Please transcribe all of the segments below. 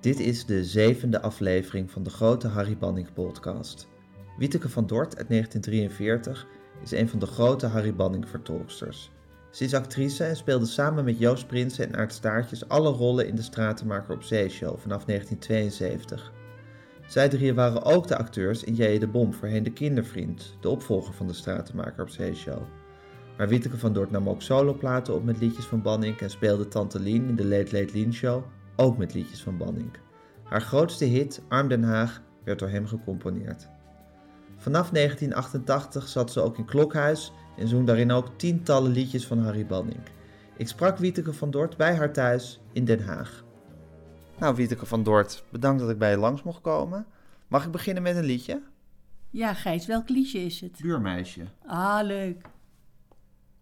Dit is de zevende aflevering van de grote Harry Banning podcast. Wieteke van Dort uit 1943 is een van de grote Harry Banning vertolksters. Ze is actrice en speelde samen met Joost Prinsen en Aart Staartjes alle rollen in de Stratenmaker op Zee show vanaf 1972. Zij drieën waren ook de acteurs in J. de Bom, voorheen de kindervriend, de opvolger van de Stratenmaker op Zee show. Maar Wieteke van Dort nam ook soloplaten op met liedjes van Banning en speelde Tante Lien in de Late Late Lien Show ook met liedjes van Banning. Haar grootste hit, Arm Den Haag, werd door hem gecomponeerd. Vanaf 1988 zat ze ook in Klokhuis en zong daarin ook tientallen liedjes van Harry Banning. Ik sprak Wieteke van Dort bij haar thuis in Den Haag. Nou, Wieteke van Dort, bedankt dat ik bij je langs mocht komen. Mag ik beginnen met een liedje? Ja, Gijs, welk liedje is het? Buurmeisje. Ah, leuk.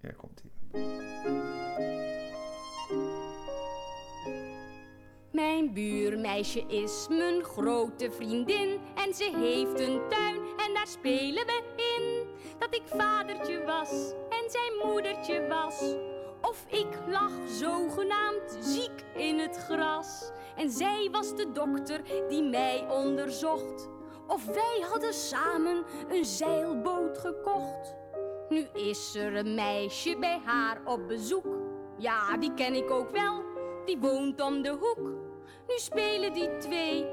Hier komt ie. Mijn buurmeisje is mijn grote vriendin en ze heeft een tuin en daar spelen we in. Dat ik vadertje was en zijn moedertje was. Of ik lag zogenaamd ziek in het gras. En zij was de dokter die mij onderzocht. Of wij hadden samen een zeilboot gekocht. Nu is er een meisje bij haar op bezoek. Ja, die ken ik ook wel, die woont om de hoek. Nu spelen die twee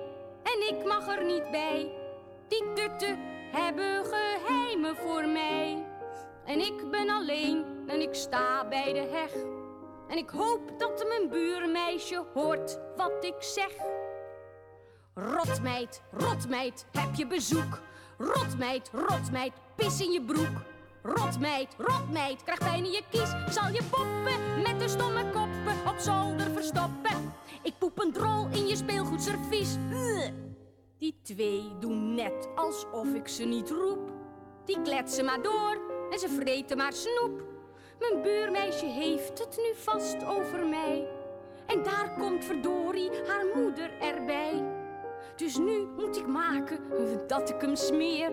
en ik mag er niet bij. Die tutten hebben geheimen voor mij. En ik ben alleen en ik sta bij de heg. En ik hoop dat mijn buurmeisje hoort wat ik zeg. Rotmeid, rotmeid, heb je bezoek? Rotmeid, rotmeid, pis in je broek. Rotmeid, rotmeid, krijg pijn in je kies. Zal je poppen met de stomme koppen op zolder verstoppen. Ik poep een drol in je speelgoedservies. Die twee doen net alsof ik ze niet roep. Die kletsen maar door en ze vreten maar snoep. Mijn buurmeisje heeft het nu vast over mij. En daar komt verdorie haar moeder erbij. Dus nu moet ik maken dat ik hem smeer.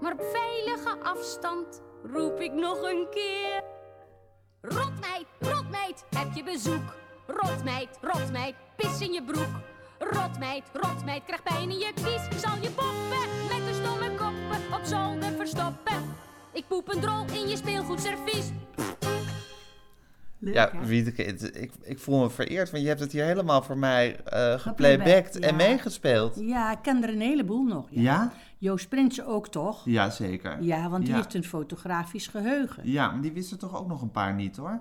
Maar op veilige afstand roep ik nog een keer. Rotmeid, rotmeid, heb je bezoek? Rotmeid, rotmeid, pis in je broek. Rotmeid, rotmeid, krijg pijn in je kies. Zal je poppen met de stomme koppen op zolder verstoppen. Ik poep een drol in je speelgoedservies. Leuk, Ja, het- ik, ik voel me vereerd, want je hebt het hier helemaal voor mij eh Geplaybacked, en meegespeeld. Ja, ik ken er een heleboel nog. Ja. Ja? Joost Prinsen ook toch? Ja, zeker. Ja, want die Ja. heeft een fotografisch geheugen. Ja, maar die wisten toch ook nog een paar niet hoor.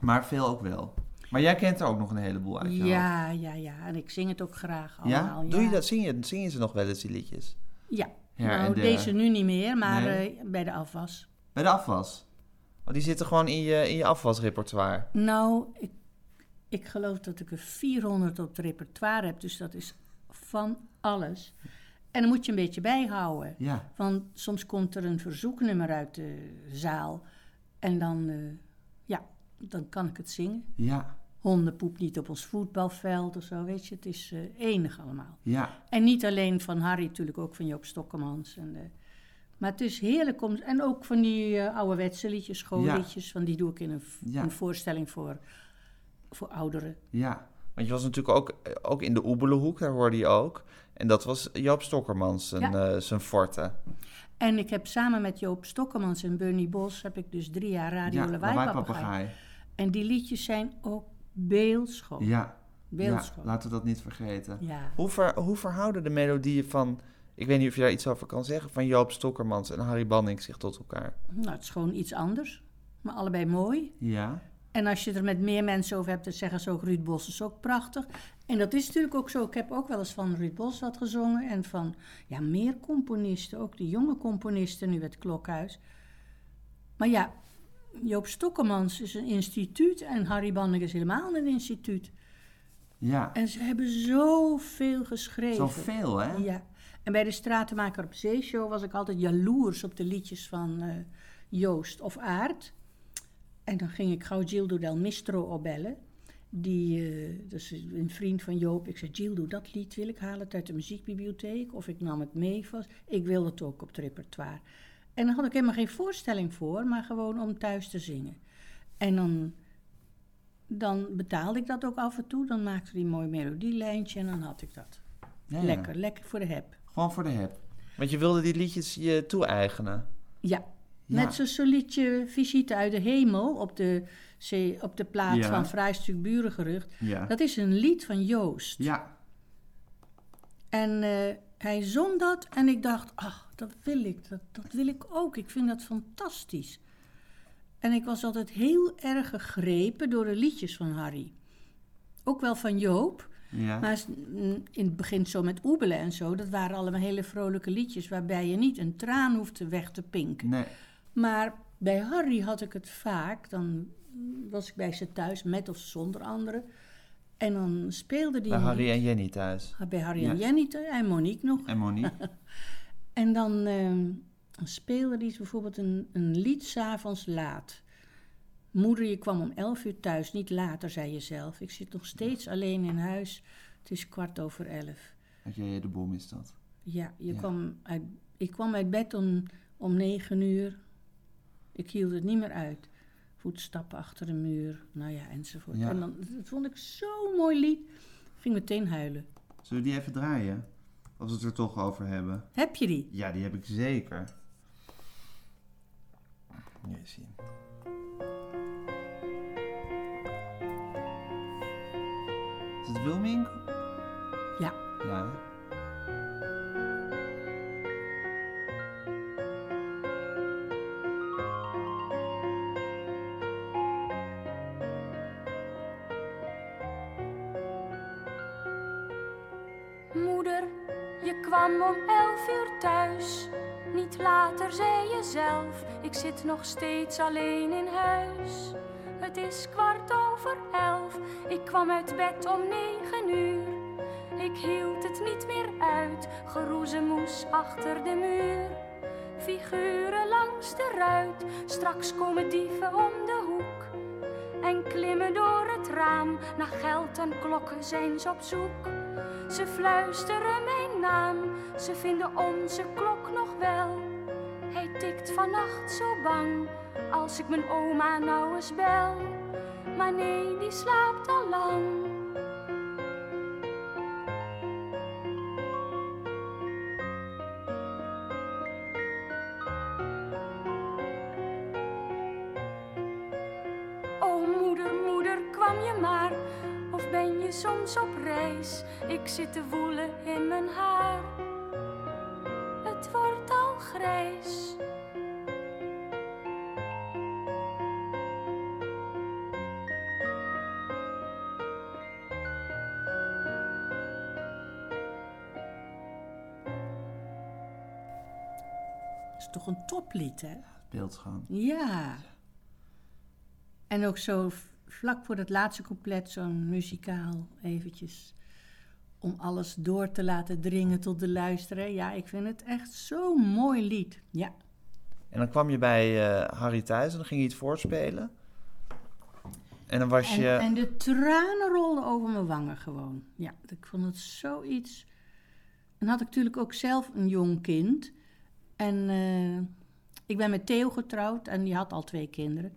Maar veel ook wel. Maar jij kent er ook nog een heleboel uit hoofd. Ja, ja, ja. En ik zing het ook graag allemaal. Ja? Doe je dat? Zing je, zing je ze nog wel eens, die liedjes? Ja. Nou, deze nu niet meer, maar Nee. eh, bij de afwas. Bij de afwas? Oh, die zitten gewoon in je, in je afwasrepertoire. Nou, ik, ik geloof dat ik er 400 op het repertoire heb, dus dat is van alles. En dan moet je een beetje bijhouden. Ja. Want soms komt er een verzoeknummer uit de zaal. En dan, eh, ja, dan kan ik het zingen. Ja. Hondenpoep niet op ons voetbalveld of zo, weet je. Het is eh, enig allemaal. Ja. En niet alleen van Harry, natuurlijk ook van Joop Stokkemans. En, eh, maar het is heerlijk om... En ook van die eh ouderwetse liedjes, schoolliedjes. Want die doe ik in een, Ja. een voorstelling voor, voor ouderen. Ja. Want je was natuurlijk ook, ook in de Oebelenhoek, daar hoorde je ook. En dat was Joop Stokkermans zijn, Ja. eh, zijn forte. En ik heb samen met Joop Stokkemans en Bernie Bos... heb ik dus drie jaar Radio ja, Lawaai. En die liedjes zijn ook beeldschoon. Ja. Ja, Beeldschoon. laten we dat niet vergeten. Ja. Hoe, ver, hoe verhouden de melodieën van, ik weet niet of je daar iets over kan zeggen, van Joop Stokkermans en Harry Banning zich tot elkaar? Nou, het is gewoon iets anders. Maar allebei mooi. Ja. En als je er met meer mensen over hebt, dan zeggen ze ook Ruud Bos is ook prachtig. En dat is natuurlijk ook zo. Ik heb ook wel eens van Ruud Bos wat gezongen. En van ja, meer componisten, ook de jonge componisten nu het Klokhuis. Maar ja, Joop Stokkemans is een instituut en Harry Banning is helemaal een instituut. Ja. En ze hebben zoveel geschreven. Zoveel, hè? Ja. En bij de Stratenmaker op Zeeshow was ik altijd jaloers op de liedjes van eh, Joost of Aard. En dan ging ik gauw Gildo del Mistro opbellen. Die, dat is een vriend van Joop. Ik zei, Gildo, dat lied wil ik halen uit de muziekbibliotheek. Of ik nam het mee vast. Ik wil het ook op het repertoire. En dan had ik helemaal geen voorstelling voor, maar gewoon om thuis te zingen. En dan dan betaalde ik dat ook af en toe. Dan maakte hij een mooi melodielijntje en dan had ik dat. Ja, ja. Lekker, lekker voor de heb. Gewoon voor de heb. Want je wilde die liedjes je toe-eigenen. Ja, Ja. net zoals zo'n liedje Visite uit de Hemel op de, C- op de plaat Ja. van Vrijstuk Burengerucht. Ja. Dat is een lied van Joost. Ja. En eh, hij zong dat en ik dacht, ach, dat wil ik, dat, dat wil ik ook. Ik vind dat fantastisch. En ik was altijd heel erg gegrepen door de liedjes van Harry. Ook wel van Joop, Ja. maar mm, in het begin zo met Oebelen en zo. Dat waren allemaal hele vrolijke liedjes waarbij je niet een traan hoefde weg te pinken. Nee. Maar bij Harry had ik het vaak. Dan was ik bij ze thuis, met of zonder anderen. En dan speelde die... Bij Harry en Jenny thuis. Bij Harry Ja. en Jenny te- en Monique nog. En Monique. En dan, ehm, speelde die bijvoorbeeld een, een lied s'avonds laat. Moeder, je kwam om elf uur thuis, niet later, zei je zelf. Ik zit nog steeds alleen in huis. Het is kwart over elf. Had je de bom is dat. Ja, je Ja. Kwam uit, ik kwam uit bed om, om negen uur. Ik hield het niet meer uit. Voetstappen achter de muur, nou ja, enzovoort. Ja. En dan, dat vond ik zo'n mooi lied. Ging meteen huilen. Zullen we die even draaien? Als we het er toch over hebben. Heb je die? Ja, die heb ik zeker. Eens zien. Is het Wilming? Ja. Ja. Ik zit nog steeds alleen in huis. Het is kwart over elf, ik kwam uit bed om negen uur. Ik hield het niet meer uit, geroezemoes achter de muur. Figuren langs de ruit, straks komen dieven om de hoek. En klimmen door het raam, naar geld en klokken zijn ze op zoek. Ze fluisteren mijn naam, ze vinden onze klok nog wel. Tikt vannacht zo bang, als ik mijn oma nou eens bel. Maar nee, die slaapt al lang. Oh moeder, moeder, kwam je maar? Of ben je soms op reis? Ik zit te woelen in mijn haar. Is toch een toplied, hè? Beeldschoon. Ja. En ook zo vlak voor het laatste couplet zo'n muzikaal eventjes. Om alles door te laten dringen tot de luisteraar. Ja, ik vind het echt zo'n mooi lied. Ja. En dan kwam je bij eh, Harry thuis en dan ging je het voorspelen. En dan was En, je... en de tranen rolden over mijn wangen gewoon. Ja, ik vond het zoiets. En had ik natuurlijk ook zelf een jong kind. En eh, ik ben met Theo getrouwd en die had al twee kinderen.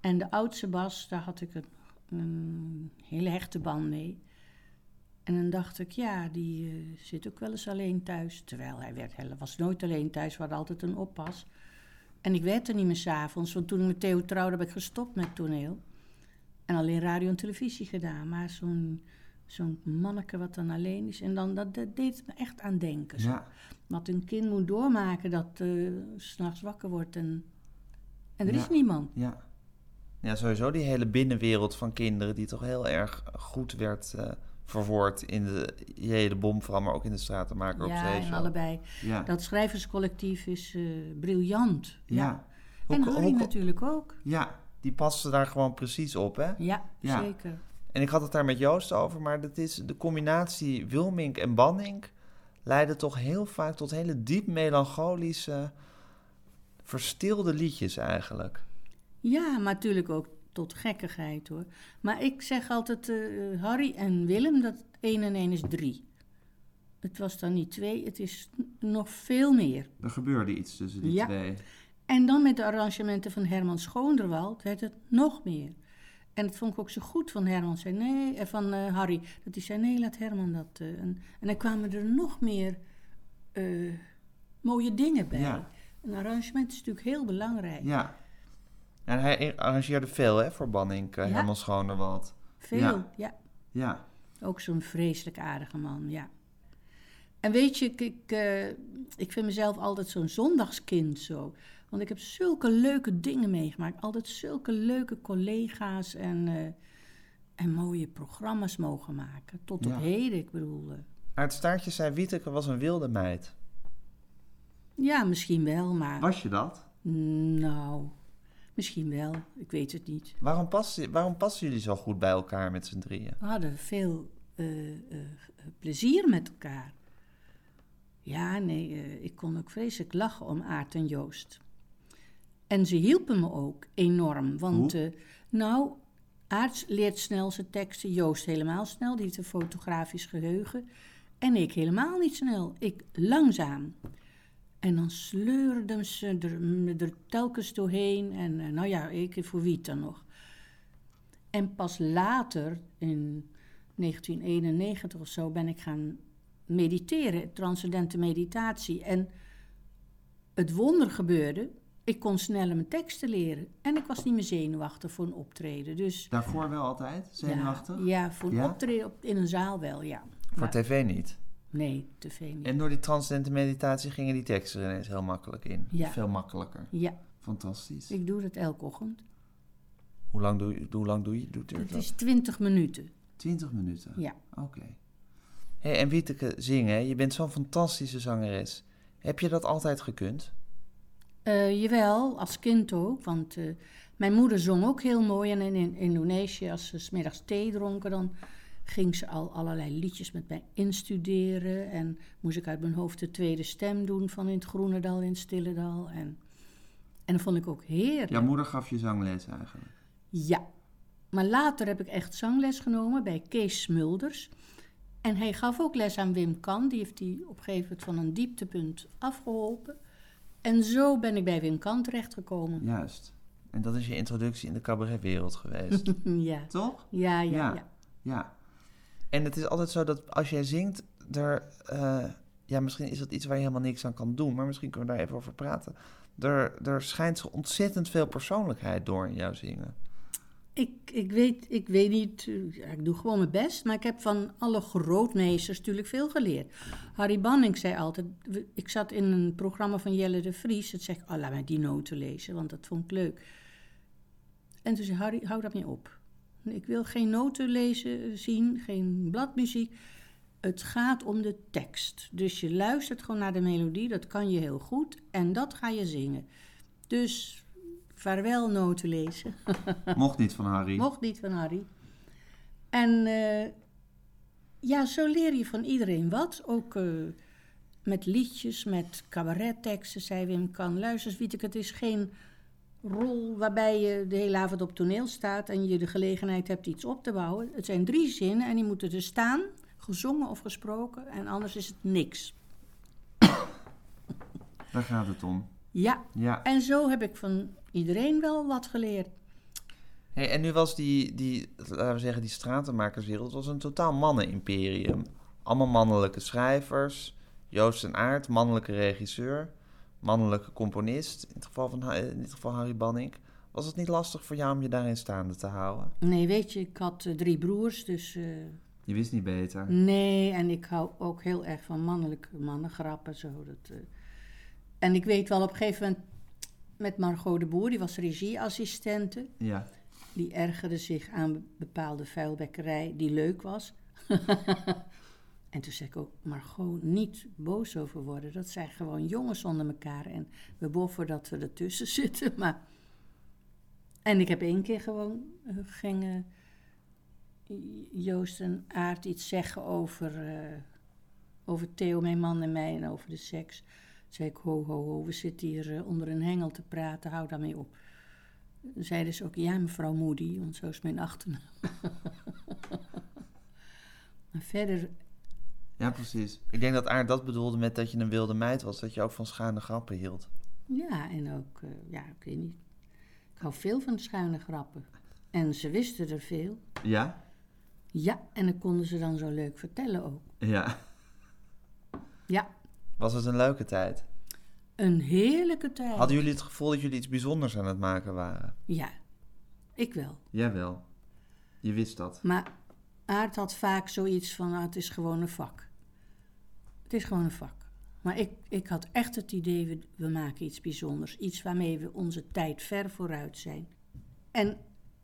En de oudste Bas, daar had ik een, een hele hechte band mee. En dan dacht ik, ja, die eh, zit ook wel eens alleen thuis. Terwijl hij, werd, was nooit alleen thuis, we hadden altijd een oppas. En ik werd er niet meer s'avonds, want toen ik met Theo trouwde heb ik gestopt met toneel. En alleen radio en televisie gedaan. Maar zo'n zo'n manneke wat dan alleen is. En dan, dat, dat deed me echt aan denken. Ja, Wat een kind moet doormaken dat s s'nachts wakker wordt en, en er Ja. is niemand. ja. Ja, sowieso die hele binnenwereld van kinderen die toch heel erg goed werd eh, verwoord in de hele bomvrouw, maar ook in de stratenmaker op Ja, zee. en show. allebei. Ja. Dat schrijverscollectief is eh, briljant. ja. En Harry natuurlijk ook. Ja, die paste daar gewoon precies op, hè? Ja, Ja. zeker. En ik had het daar met Joost over, maar dat is de combinatie Wilmink en Banning leidde toch heel vaak tot hele diep melancholische, verstilde liedjes eigenlijk. Ja, maar natuurlijk ook tot gekkigheid hoor. Maar ik zeg altijd, eh, Harry en Willem, dat 1 en 1 is 3. Het was dan niet twee, het is nog veel meer. Er gebeurde iets tussen die Ja. twee. En dan met de arrangementen van Herman Schoonderwald werd het nog meer. En dat vond ik ook zo goed van Herman. Zei nee, eh, van eh, Harry. Dat hij zei: nee, laat Herman dat. eh, en, en dan kwamen er nog meer mooie dingen bij. Ja. Een arrangement is natuurlijk heel belangrijk. Ja. En hij arrangeerde veel hè, voor Banning, uh, Ja. Herman Schonerwald. Veel, Ja. ja. Ja. Ook zo'n vreselijk aardige man, ja. En weet je, ik, ik, ik vind mezelf altijd zo'n zondagskind zo. Want ik heb zulke leuke dingen meegemaakt. Altijd zulke leuke collega's en, eh, en mooie programma's mogen maken. Tot op Ja. heden, ik bedoel. eh, Aart Staartje zei Wieteke was een wilde meid. ja, misschien wel, maar... Was je dat? Nou, misschien wel. Ik weet het niet. Waarom passen, waarom passen jullie zo goed bij elkaar met z'n drieën? We hadden veel eh, eh, plezier met elkaar. Ja, nee, eh, ik kon ook vreselijk lachen om Aart en Joost. En ze hielpen me ook enorm. Want, eh, nou, Aart leert snel zijn teksten, Joost helemaal snel. Die heeft een fotografisch geheugen. En ik helemaal niet snel. Ik langzaam. En dan sleurden ze er, me er telkens doorheen. En eh, nou ja, ik voor wie dan nog. En pas later, in 1991 of zo, ben ik gaan mediteren, transcendente meditatie. En het wonder gebeurde, ik kon sneller mijn teksten leren. En ik was niet meer zenuwachtig voor een optreden. Dus Daarvoor wel altijd? Zenuwachtig? Ja, ja voor een Ja? optreden op, in een zaal wel, ja. Voor Maar- tv niet. Nee, tv niet. En door die transcendente meditatie gingen die teksten ineens heel makkelijk in. Ja. Veel makkelijker. Ja, Fantastisch. ik doe dat elke ochtend. Hoe lang doe je, hoe lang doe je doet Het dat? is 20 minuten. 20 minuten? Ja. Oké. Hey, en Wieteke, zingen, je bent zo'n fantastische zangeres. Heb je dat altijd gekund? Eh, jawel, als kind ook. Want eh, mijn moeder zong ook heel mooi. En in, in Indonesië, als ze 's middags thee dronken, dan ging ze al allerlei liedjes met mij instuderen. En moest ik uit mijn hoofd de tweede stem doen van in het Groene Dal, in het Stille Dal. En, en dat vond ik ook heerlijk. Jouw moeder gaf je zangles eigenlijk. Ja. Maar later heb ik echt zangles genomen bij Kees Smulders. En hij gaf ook les aan Wim Kan. Die heeft hij op een gegeven moment van een dieptepunt afgeholpen. En zo ben ik bij Wim Kan terechtgekomen. Juist. En dat is je introductie in de cabaretwereld geweest. Ja, Toch? ja, ja. Ja. ja. Ja. En het is altijd zo dat als jij zingt, er, eh, ja, misschien is dat iets waar je helemaal niks aan kan doen, maar misschien kunnen we daar even over praten. Er, er schijnt zo ontzettend veel persoonlijkheid door in jouw zingen. Ik, ik, weet, ik weet niet, eh, ik doe gewoon mijn best, maar ik heb van alle grootmeesters natuurlijk veel geleerd. Harry Banning zei altijd, ik zat in een programma van Jelle de Vries, het zegt, oh, laat mij die noten lezen, want dat vond ik leuk. En toen zei Harry, hou dat niet op. Ik wil geen noten lezen, eh, zien, geen bladmuziek. Het gaat om de tekst. Dus je luistert gewoon naar de melodie, dat kan je heel goed, en dat ga je zingen. Dus vaarwel noten lezen. Mocht niet van Harry. Mocht niet van Harry. En eh, ja, zo leer je van iedereen wat. Ook eh, met liedjes, met cabaretteksten, zei Wim Kan. Luister, Wieteke, het is geen rol waarbij je de hele avond op toneel staat... en je de gelegenheid hebt iets op te bouwen. Het zijn drie zinnen en die moeten er staan, gezongen of gesproken... en anders is het niks. Daar gaat het om. Ja, Ja. en zo heb ik van iedereen wel wat geleerd. Hey, en nu was die, die, laten we zeggen, die stratenmakerswereld was een totaal mannenimperium. Allemaal mannelijke schrijvers. Joost en Aert, mannelijke regisseur. Mannelijke componist. In, het geval van, in dit geval Harry Banning. Was het niet lastig voor jou om je daarin staande te houden? Nee, weet je, ik had eh, drie broers, dus... eh, Je wist niet beter. Nee, en ik hou ook heel erg van mannelijke mannengrappen. Zo, dat, eh. En ik weet wel op een gegeven moment met Margot de Boer, die was regieassistente. Ja. Die ergerde zich aan bepaalde vuilbekkerij die leuk was. en toen zei ik ook, Margot, niet boos over worden. Dat zijn gewoon jongens onder elkaar. En we boffen dat we ertussen zitten. Maar... En ik heb één keer gewoon eh, gingen Joost en Aart iets zeggen over, eh, over Theo, mijn man en mij en over de seks. Zei ik, ho, ho, ho, we zitten hier eh, onder een hengel te praten, hou daarmee op. Zeiden ze ook, ja, mevrouw Moody, want zo is mijn achternaam. maar verder, Ja, precies. Ik denk dat Aard dat bedoelde met dat je een wilde meid was. Dat je ook van schuine grappen hield. ja, en ook, eh, ja, ik weet niet. Ik hou veel van schuine grappen. En ze wisten er veel. Ja? Ja, en dat konden ze dan zo leuk vertellen ook. Ja. Ja, Was het een leuke tijd? een heerlijke tijd. Hadden jullie het gevoel dat jullie iets bijzonders aan het maken waren? Ja, ik wel. Jawel. Je wist dat. Maar Aard had vaak zoiets van, ah, het is gewoon een vak. Het is gewoon een vak. Maar ik, ik had echt het idee, we, we maken iets bijzonders. Iets waarmee we onze tijd ver vooruit zijn. En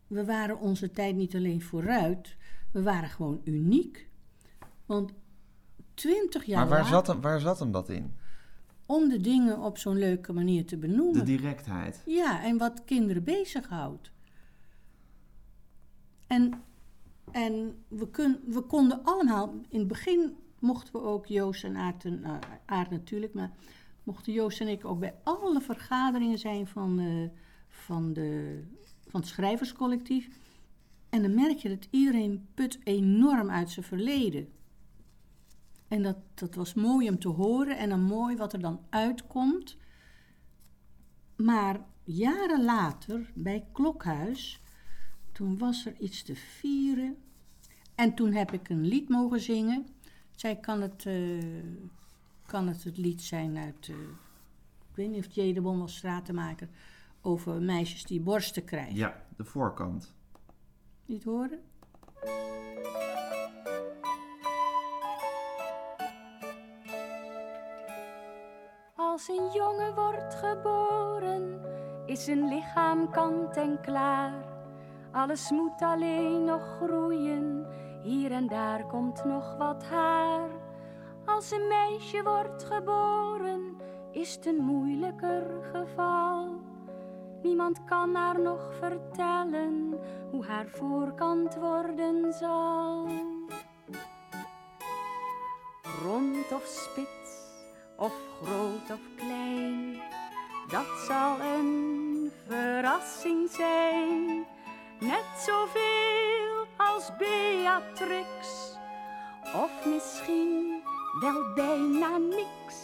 we waren onze tijd niet alleen vooruit, we waren gewoon uniek. Want twintig jaar Maar waar later, zat, hem, waar zat hem dat in? om de dingen op zo'n leuke manier te De benoemen. directheid. Ja, en wat kinderen bezighoudt. En, en we, kun, we konden allemaal, in het begin mochten we ook Joost en Aart, en, Aart natuurlijk, maar mochten Joost en ik ook bij alle vergaderingen zijn van, eh, van, de, van het schrijverscollectief. En dan merk je dat iedereen put enorm uit zijn verleden. En dat, dat was mooi om te horen en dan mooi wat er dan uitkomt. Maar jaren later, bij Klokhuis, toen was er iets te vieren. En toen heb ik een lied mogen zingen. Zij kan het, eh, kan het het lied zijn uit, eh, ik weet niet of J. de Bom was stratenmaker, over meisjes die borsten krijgen. Ja, de voorkant. Niet horen? Als een jongen wordt geboren, is zijn lichaam kant en klaar. Alles moet alleen nog groeien, hier en daar komt nog wat haar. Als een meisje wordt geboren, is het een moeilijker geval. Niemand kan haar nog vertellen hoe haar voorkant worden zal. Rond of spits, of groot of klein, dat zal een verrassing zijn. Net zoveel als Beatrix, of misschien wel bijna niks.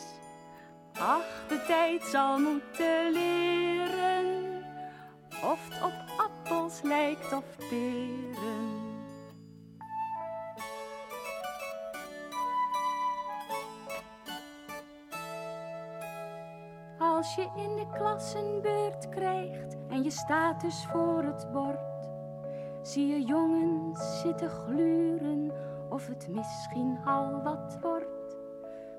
Ach, de tijd zal moeten leren of het op appels lijkt of peren. Je in de klas een beurt krijgt en je staat dus voor het bord, zie je jongens zitten gluren of het misschien al wat wordt.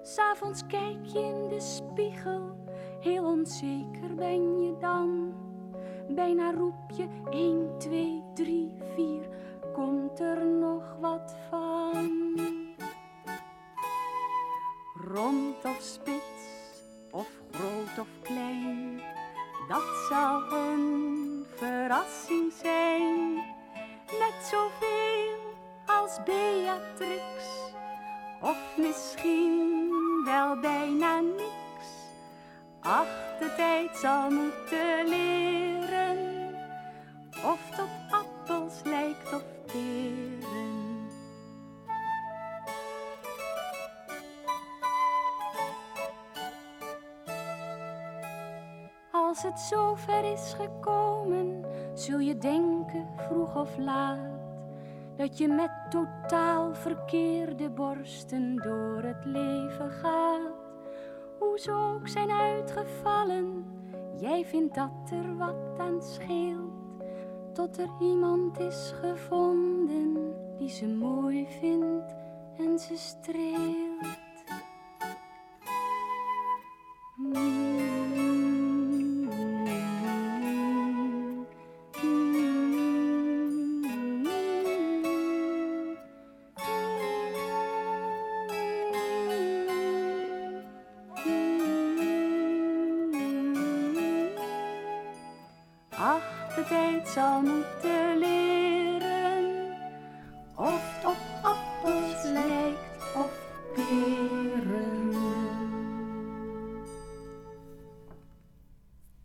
S'avonds kijk je in de spiegel, heel onzeker ben je dan. Bijna roep je 1, 2, 3, 4, komt er nog wat van? Rond of spits, dat zal een verrassing zijn. Net zoveel als Beatrix, of misschien wel bijna niks. Ach, de tijd zal moeten leren of op appels lijkt of peren. Als het zover is gekomen, zul je denken vroeg of laat dat je met totaal verkeerde borsten door het leven gaat. Hoe ze ook zijn uitgevallen, jij vindt dat er wat aan scheelt. Tot er iemand is gevonden die ze mooi vindt en ze streelt.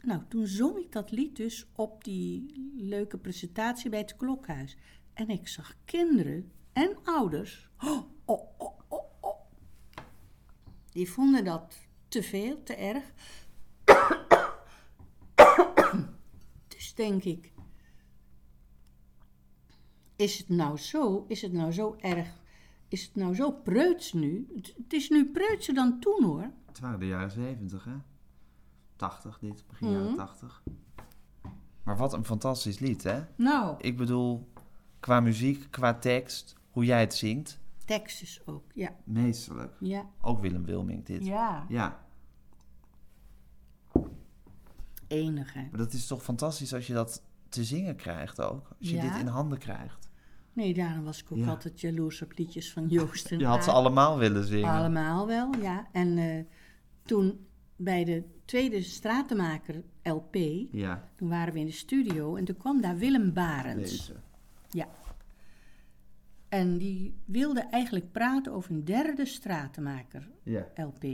Nou, toen zong ik dat lied dus op die leuke presentatie bij het klokhuis. En ik zag kinderen en ouders. Oh, oh, oh. Die vonden dat te veel, te erg. Dus denk ik, is het nou zo, is het nou zo erg, is het nou zo preuts nu? Het, het is nu preutser dan toen hoor. Het waren de jaren 70, hè? 80 dit, begin Mhm. jaren 80. Maar wat een fantastisch lied, hè? Nou, Ik bedoel, qua muziek, qua tekst, hoe jij het zingt, Texas ook, ja. meesterlijk. Ja, Ook Willem Wilming dit. ja. Ja, enig hè. maar dat is toch fantastisch als je dat te zingen krijgt ook. Als je Ja. dit in handen krijgt. Nee, daarom was ik ook Ja. altijd jaloers op liedjes van Joost en Je had ze allemaal willen zingen. Allemaal wel, ja. En eh, toen bij de tweede Stratenmaker LP, Ja, toen waren we in de studio en toen kwam daar Willem Barends. deze. Ja. En die wilde eigenlijk praten over een derde Stratenmaker Ja. LP.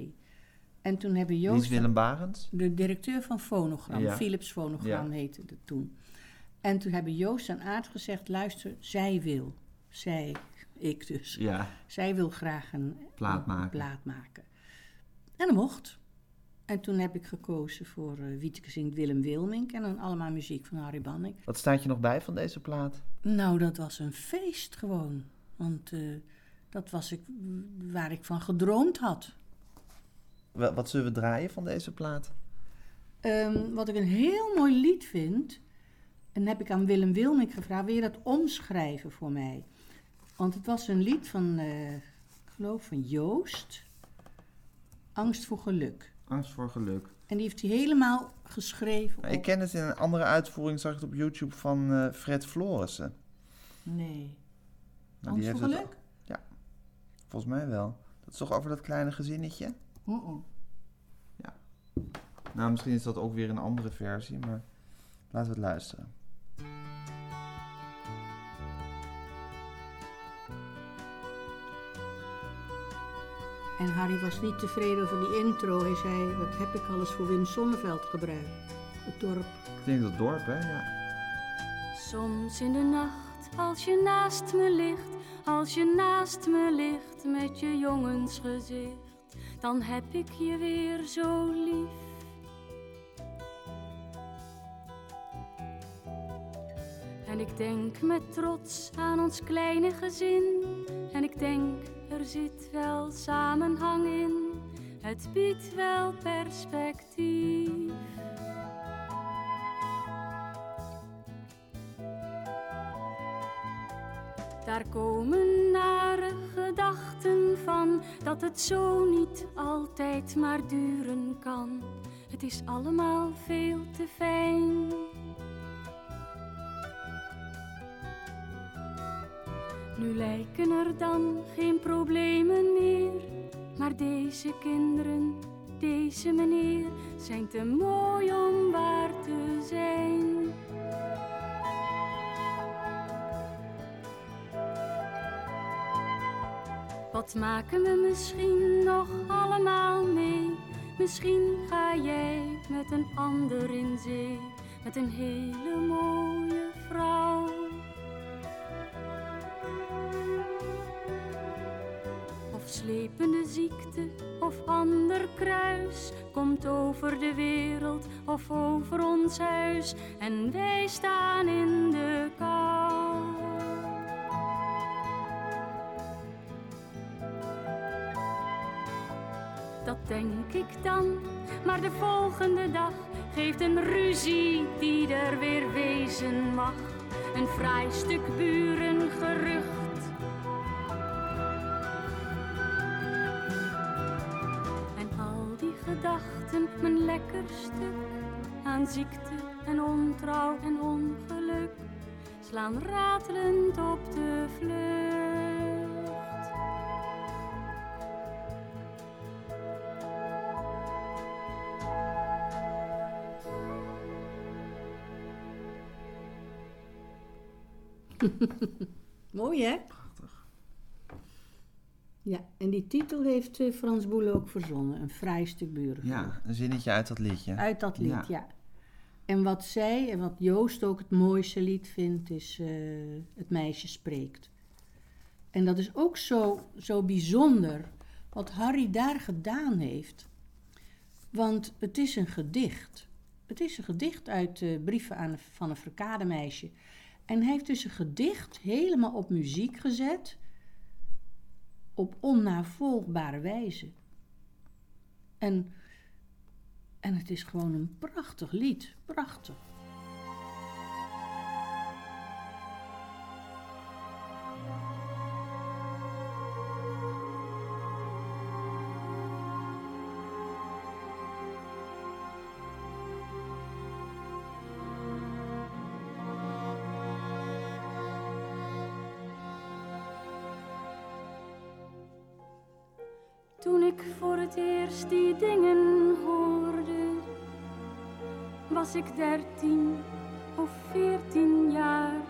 En toen hebben Wie is Joost, Willem Barends? de directeur van Fonogram, Ja. Philips Fonogram heette dat toen. En toen hebben Joost en Aard gezegd, luister, zij wil. Zij, ik dus. Ja, Zij wil graag een Plaat maken. plaat maken. En dat mocht. En toen heb ik gekozen voor uh, Wieteke zingt Willem Wilmink en dan allemaal muziek van Harry Banning. wat staat je nog bij van deze plaat? Nou, dat was een feest gewoon. Want eh, dat was ik, waar ik van gedroomd had. Wa- Wat zullen we draaien van deze plaat? Ehm, wat ik een heel mooi lied vind, en heb ik aan Willem Wilmink gevraagd, wil je dat omschrijven voor mij? Want het was een lied van, eh, ik geloof van Joost, Angst voor geluk. Angst voor geluk. En die heeft hij helemaal geschreven. Nou, Ik ken het in een andere uitvoering, zag ik het op YouTube van eh, Fred Florissen. Nee. Nou, heeft voor het- geluk? Volgens mij wel. Dat is toch over dat kleine gezinnetje? Mm-mm. Nou, misschien is dat ook weer een andere versie, maar laten we het luisteren. En Harry was niet tevreden over die intro. Hij zei, wat heb ik alles voor Wim Sonneveld gebruikt? Het dorp. Ik denk dat dorp, hè? Ja. Soms in de nacht, als je naast me ligt, als je naast me ligt met je jongensgezicht, dan heb ik je weer zo lief. En ik denk met trots aan ons kleine gezin, en ik denk er zit wel samenhang in, het biedt wel perspectief. Daar komen nare gedachten van dat het zo niet altijd maar duren kan. Het is allemaal veel te fijn. Nu lijken er dan geen problemen meer, maar deze kinderen, deze meneer zijn te mooi om waar te zijn. Wat maken we misschien nog allemaal mee? Misschien ga jij met een ander in zee, met een hele mooie vrouw. Slepende ziekte of ander kruis komt over de wereld of over ons huis en wij staan in de kou. Dat denk ik dan, maar de volgende dag geeft een ruzie die er weer wezen mag. Een fraai stuk burengerucht. En mijn lekker stuk aan ziekte en ontrouw en ongeluk, slaan ratelend op de vlucht. Mooi hè? Ja, en die titel heeft eh, Frans Boele ook verzonnen. Een vrij stuk buren. Ja, een zinnetje uit dat liedje. Uit dat lied, Ja. ja. En wat zij en wat Joost ook het mooiste lied vindt, is eh, Het meisje spreekt. En dat is ook zo, zo bijzonder wat Harry daar gedaan heeft. Want het is een gedicht. Het is een gedicht uit eh, brieven aan, van een verkademeisje. En hij heeft dus een gedicht helemaal op muziek gezet, op onnavolgbare wijze. En, en het is gewoon een prachtig lied, prachtig. Die dingen hoorde, was ik dertien of veertien jaar.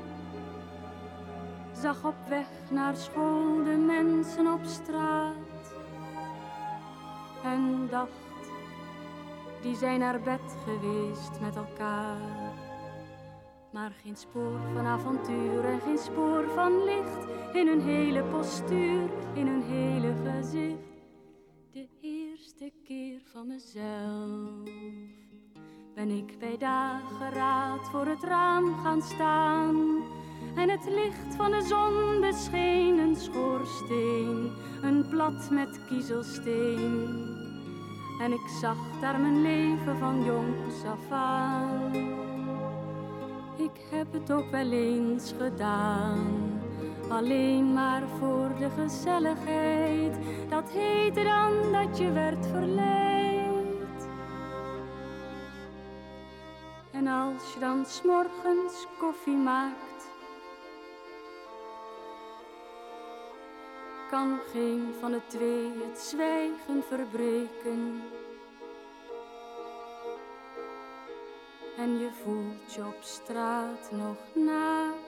Zag op weg naar school de mensen op straat en dacht, die zijn naar bed geweest met elkaar. Maar geen spoor van avontuur en geen spoor van licht in hun hele postuur, in hun hele gezicht van mezelf ben ik bij dageraad voor het raam gaan staan. En het licht van de zon bescheen een schoorsteen, een plat met kiezelsteen. En ik zag daar mijn leven van jongs af aan. Ik heb het ook wel eens gedaan alleen maar voor de gezelligheid. Dat heette dan dat je werd verleid. En als je dan s'morgens koffie maakt, kan geen van de twee het zwijgen verbreken. En je voelt je op straat nog naakt.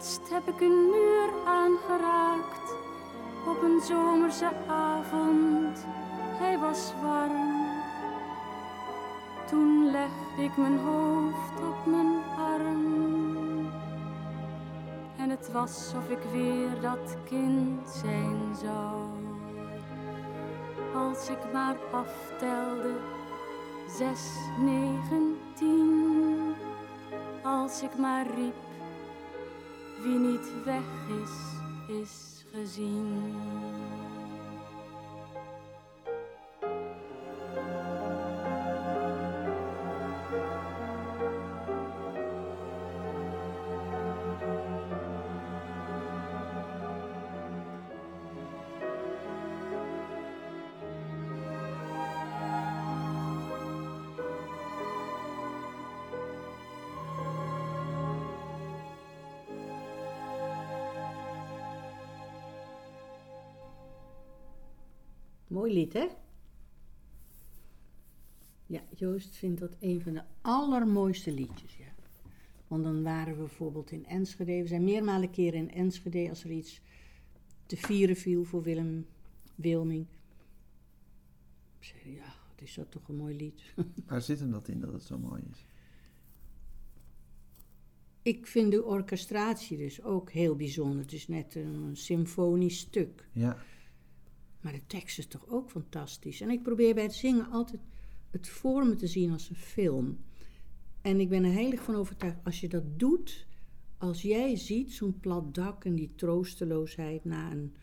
Laatst heb ik een muur aangeraakt op een zomerse avond. Hij was warm. Toen legde ik mijn hoofd op mijn arm. En het was of ik weer dat kind zijn zou. Als ik maar aftelde, zes, negen, tien. Als ik maar riep wie niet weg is, is gezien. Mooi lied, hè? Ja, Joost vindt dat een van de allermooiste liedjes, ja. Want dan waren we bijvoorbeeld in Enschede. We zijn meermalen keren in Enschede als er iets te vieren viel voor Willem Wilming. Zei, ja, het is dat toch een mooi lied. Waar zit hem dat in dat het zo mooi is? Ik vind de orchestratie dus ook heel bijzonder. Het is net een symfonisch stuk. Ja, Maar de tekst is toch ook fantastisch. En ik probeer bij het zingen altijd het voor me te zien als een film. En ik ben er heilig van overtuigd, als je dat doet, als jij ziet zo'n plat dak en die troosteloosheid na een,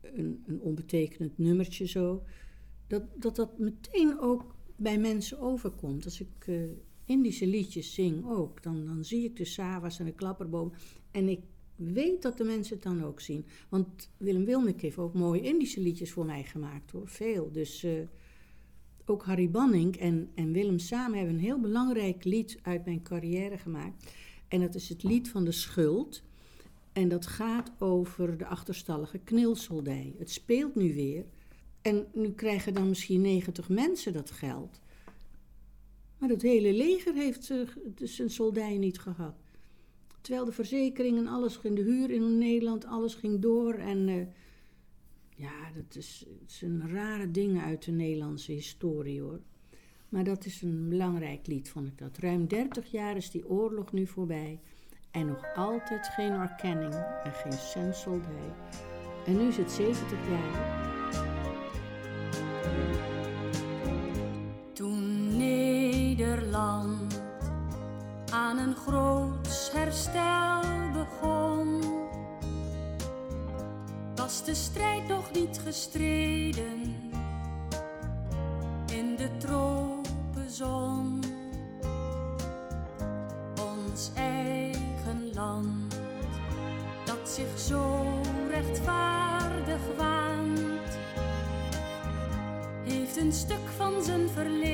een, een onbetekenend nummertje zo, dat, dat dat meteen ook bij mensen overkomt. Als ik eh, Indische liedjes zing ook, dan, dan zie ik de Sava's en de klapperboom. En ik weet dat de mensen het dan ook zien. Want Willem Wilmink heeft ook mooie Indische liedjes voor mij gemaakt hoor, veel. Dus eh, ook Harry Banning en, en Willem samen hebben een heel belangrijk lied uit mijn carrière gemaakt. En dat is het lied van de schuld. En dat gaat over de achterstallige knilsoldij. Het speelt nu weer. En nu krijgen dan misschien 90 mensen dat geld. Maar het hele leger heeft eh, zijn soldij niet gehad. Terwijl de verzekeringen, alles ging, de huur in Nederland, alles ging door. En eh, ja, dat is, het zijn rare dingen uit de Nederlandse historie hoor. Maar dat is een belangrijk lied, vond ik dat. Ruim 30 jaar is die oorlog nu voorbij. En nog altijd geen erkenning en geen cent. En nu is het 70 jaar. Toen Nederland aan een groot herstel begon, was de strijd nog niet gestreden in de tropenzon. Ons eigen land, dat zich zo rechtvaardig waant heeft een stuk van zijn verleden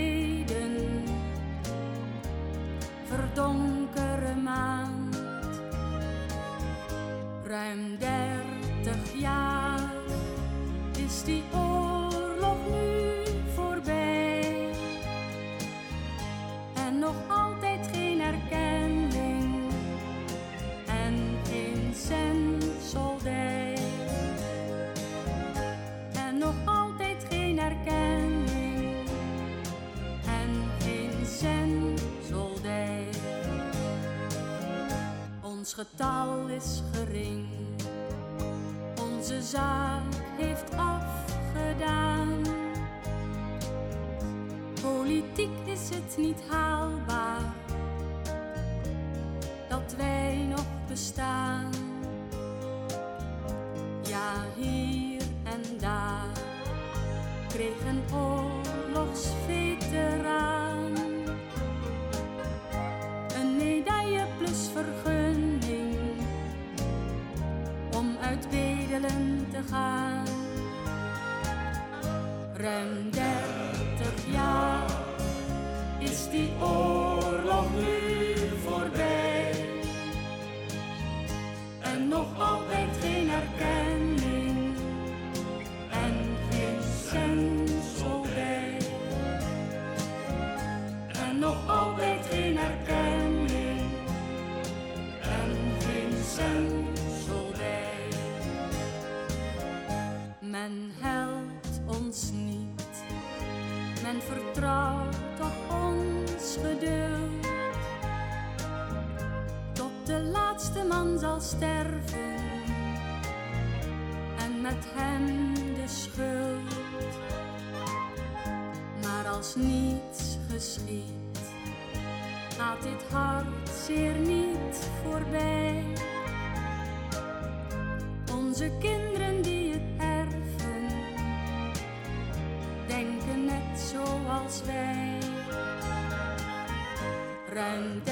getal is gering, onze zaak heeft afgedaan. Politiek is het niet haalbaar Ruim dit hartzeer niet voorbij. Onze kinderen die het erven, denken net zoals wij. Ruim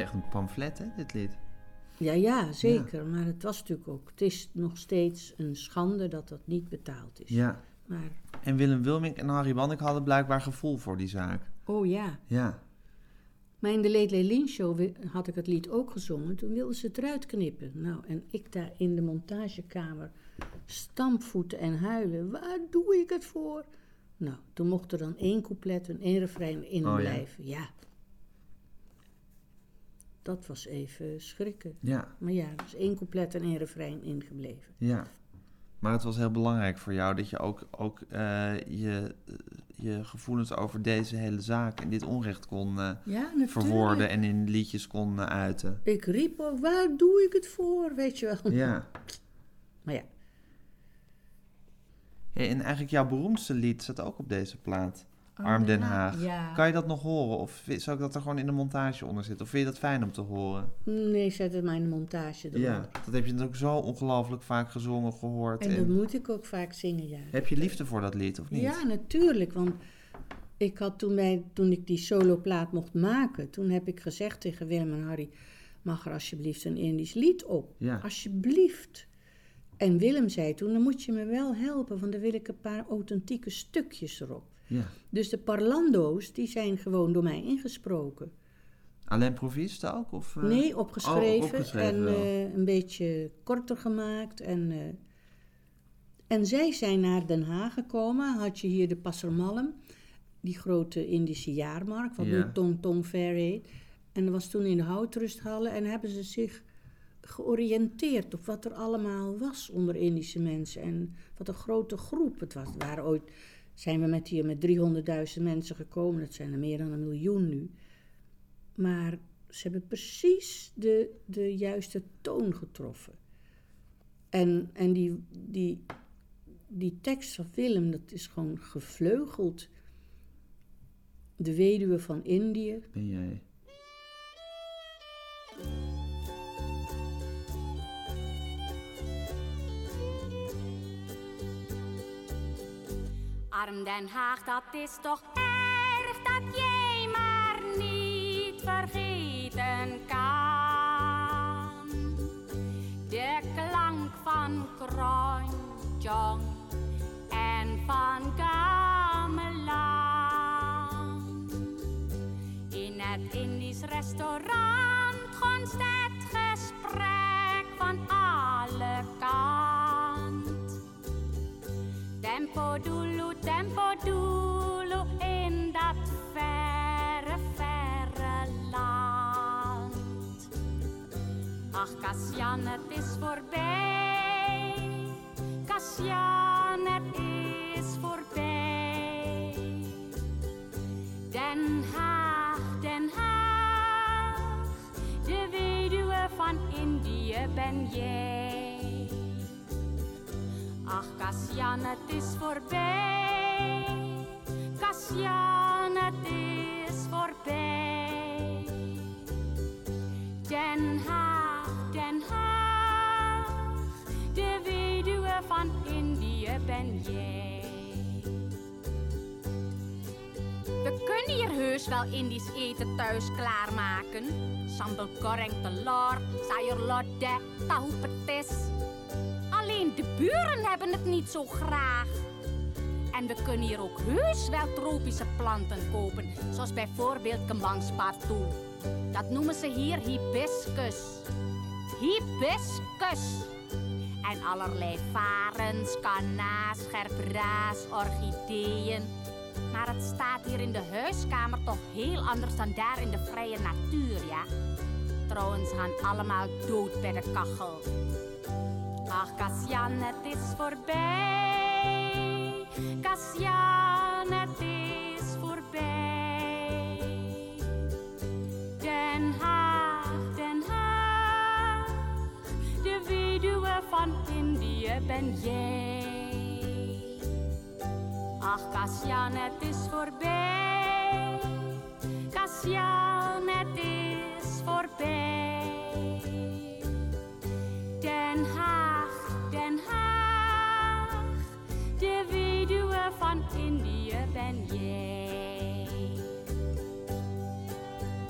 echt een pamflet, hè, dit lied? Ja, ja, zeker. Maar het was natuurlijk ook... Het is nog steeds een schande dat dat niet betaald is. Ja. Maar, En Willem Wilming en Harry Bannik hadden blijkbaar gevoel voor die zaak. oh ja. Ja. Maar in de Late Lynch Show had ik het lied ook gezongen. Toen wilden ze het eruit knippen. Nou, en ik daar in de montagekamer stampvoeten en huilen. Waar doe ik het voor? Nou, toen mocht er dan één couplet en één refrein in Oh, ja. blijven. Ja. Dat was even schrikken. Ja, Maar ja, er is één couplet en één refrein ingebleven. ja. Maar het was heel belangrijk voor jou dat je ook, ook eh, je, je gevoelens over deze hele zaak en dit onrecht kon eh, Ja, verwoorden en in liedjes kon eh, uiten. Ik riep ook, waar doe ik het voor? Weet je wel. Ja. Maar ja, en eigenlijk jouw beroemdste lied staat ook op deze plaat. Arm Den Haag. Ja. Kan je dat nog horen? Of zou ik dat er gewoon in de montage onder zitten? Of vind je dat fijn om te horen? Nee, zet het maar in de montage eronder. Ja, dat heb je natuurlijk zo ongelooflijk vaak gezongen, gehoord. En En dat moet ik ook vaak zingen, ja. Heb je liefde voor dat lied, of niet? Ja, natuurlijk. Want ik had toen, wij, toen ik die soloplaat mocht maken, toen heb ik gezegd tegen Willem en Harry, mag er alsjeblieft een Indisch lied op? Ja. Alsjeblieft. En Willem zei toen, dan moet je me wel helpen, want dan wil ik een paar authentieke stukjes erop. Ja. Dus de parlando's, die zijn gewoon door mij ingesproken. Alleen proviste ook? Of, eh? Nee, opgeschreven, Oh, opgeschreven en eh, een beetje korter gemaakt. En, eh, En zij zijn naar Den Haag gekomen. Had je hier de Passermalm, die grote Indische jaarmarkt, wat Ja. nu Tong Tong Fair heet. En dat was toen in de houtrusthallen en hebben ze zich georiënteerd op wat er allemaal was onder Indische mensen. En wat een grote groep het was. Het waren ooit, zijn we met hier met 300.000 mensen gekomen. Dat zijn er meer dan een miljoen nu. Maar ze hebben precies de, de juiste toon getroffen. En, en die, die, die tekst van Willem, dat is gewoon gevleugeld. De weduwe van Indië. Ben jij? Arm Den Haag, dat is toch erg dat jij maar niet vergeten kan. De klank van Kronjong en van Gamelan. In het Indisch restaurant gonst het gesprek van alle kant. Tempo dulu, dulu in dat verre, verre land. Ach, Cassian, het is voorbij. Cassian, het is voorbij. Den Haag, Den Haag, de weduwe van Indië ben jij. Ach, Cassian, het is voorbij. Cassian, het is voorbij. Den Haag, Den Haag, de weduwe van Indië ben jij. We kunnen hier heus wel Indisch eten thuis klaarmaken. Sambal goreng telur, sayur lodeh, tahu petis. Alleen de buren hebben het niet zo graag. En we kunnen hier ook heus wel tropische planten kopen, zoals bijvoorbeeld kembang spartu. Dat noemen ze hier hibiscus. Hibiscus. En allerlei varens, kanna's, gerbraas, orchideeën. Maar het staat hier in de huiskamer toch heel anders dan daar in de vrije natuur, ja? Trouwens gaan allemaal dood bij de kachel. Ach, Cassian, het is voorbij. Cassian, het is voorbij. Den Haag, Den Haag, de weduwe van Indië ben jij. Ach, Cassian, het is voorbij. Cassian,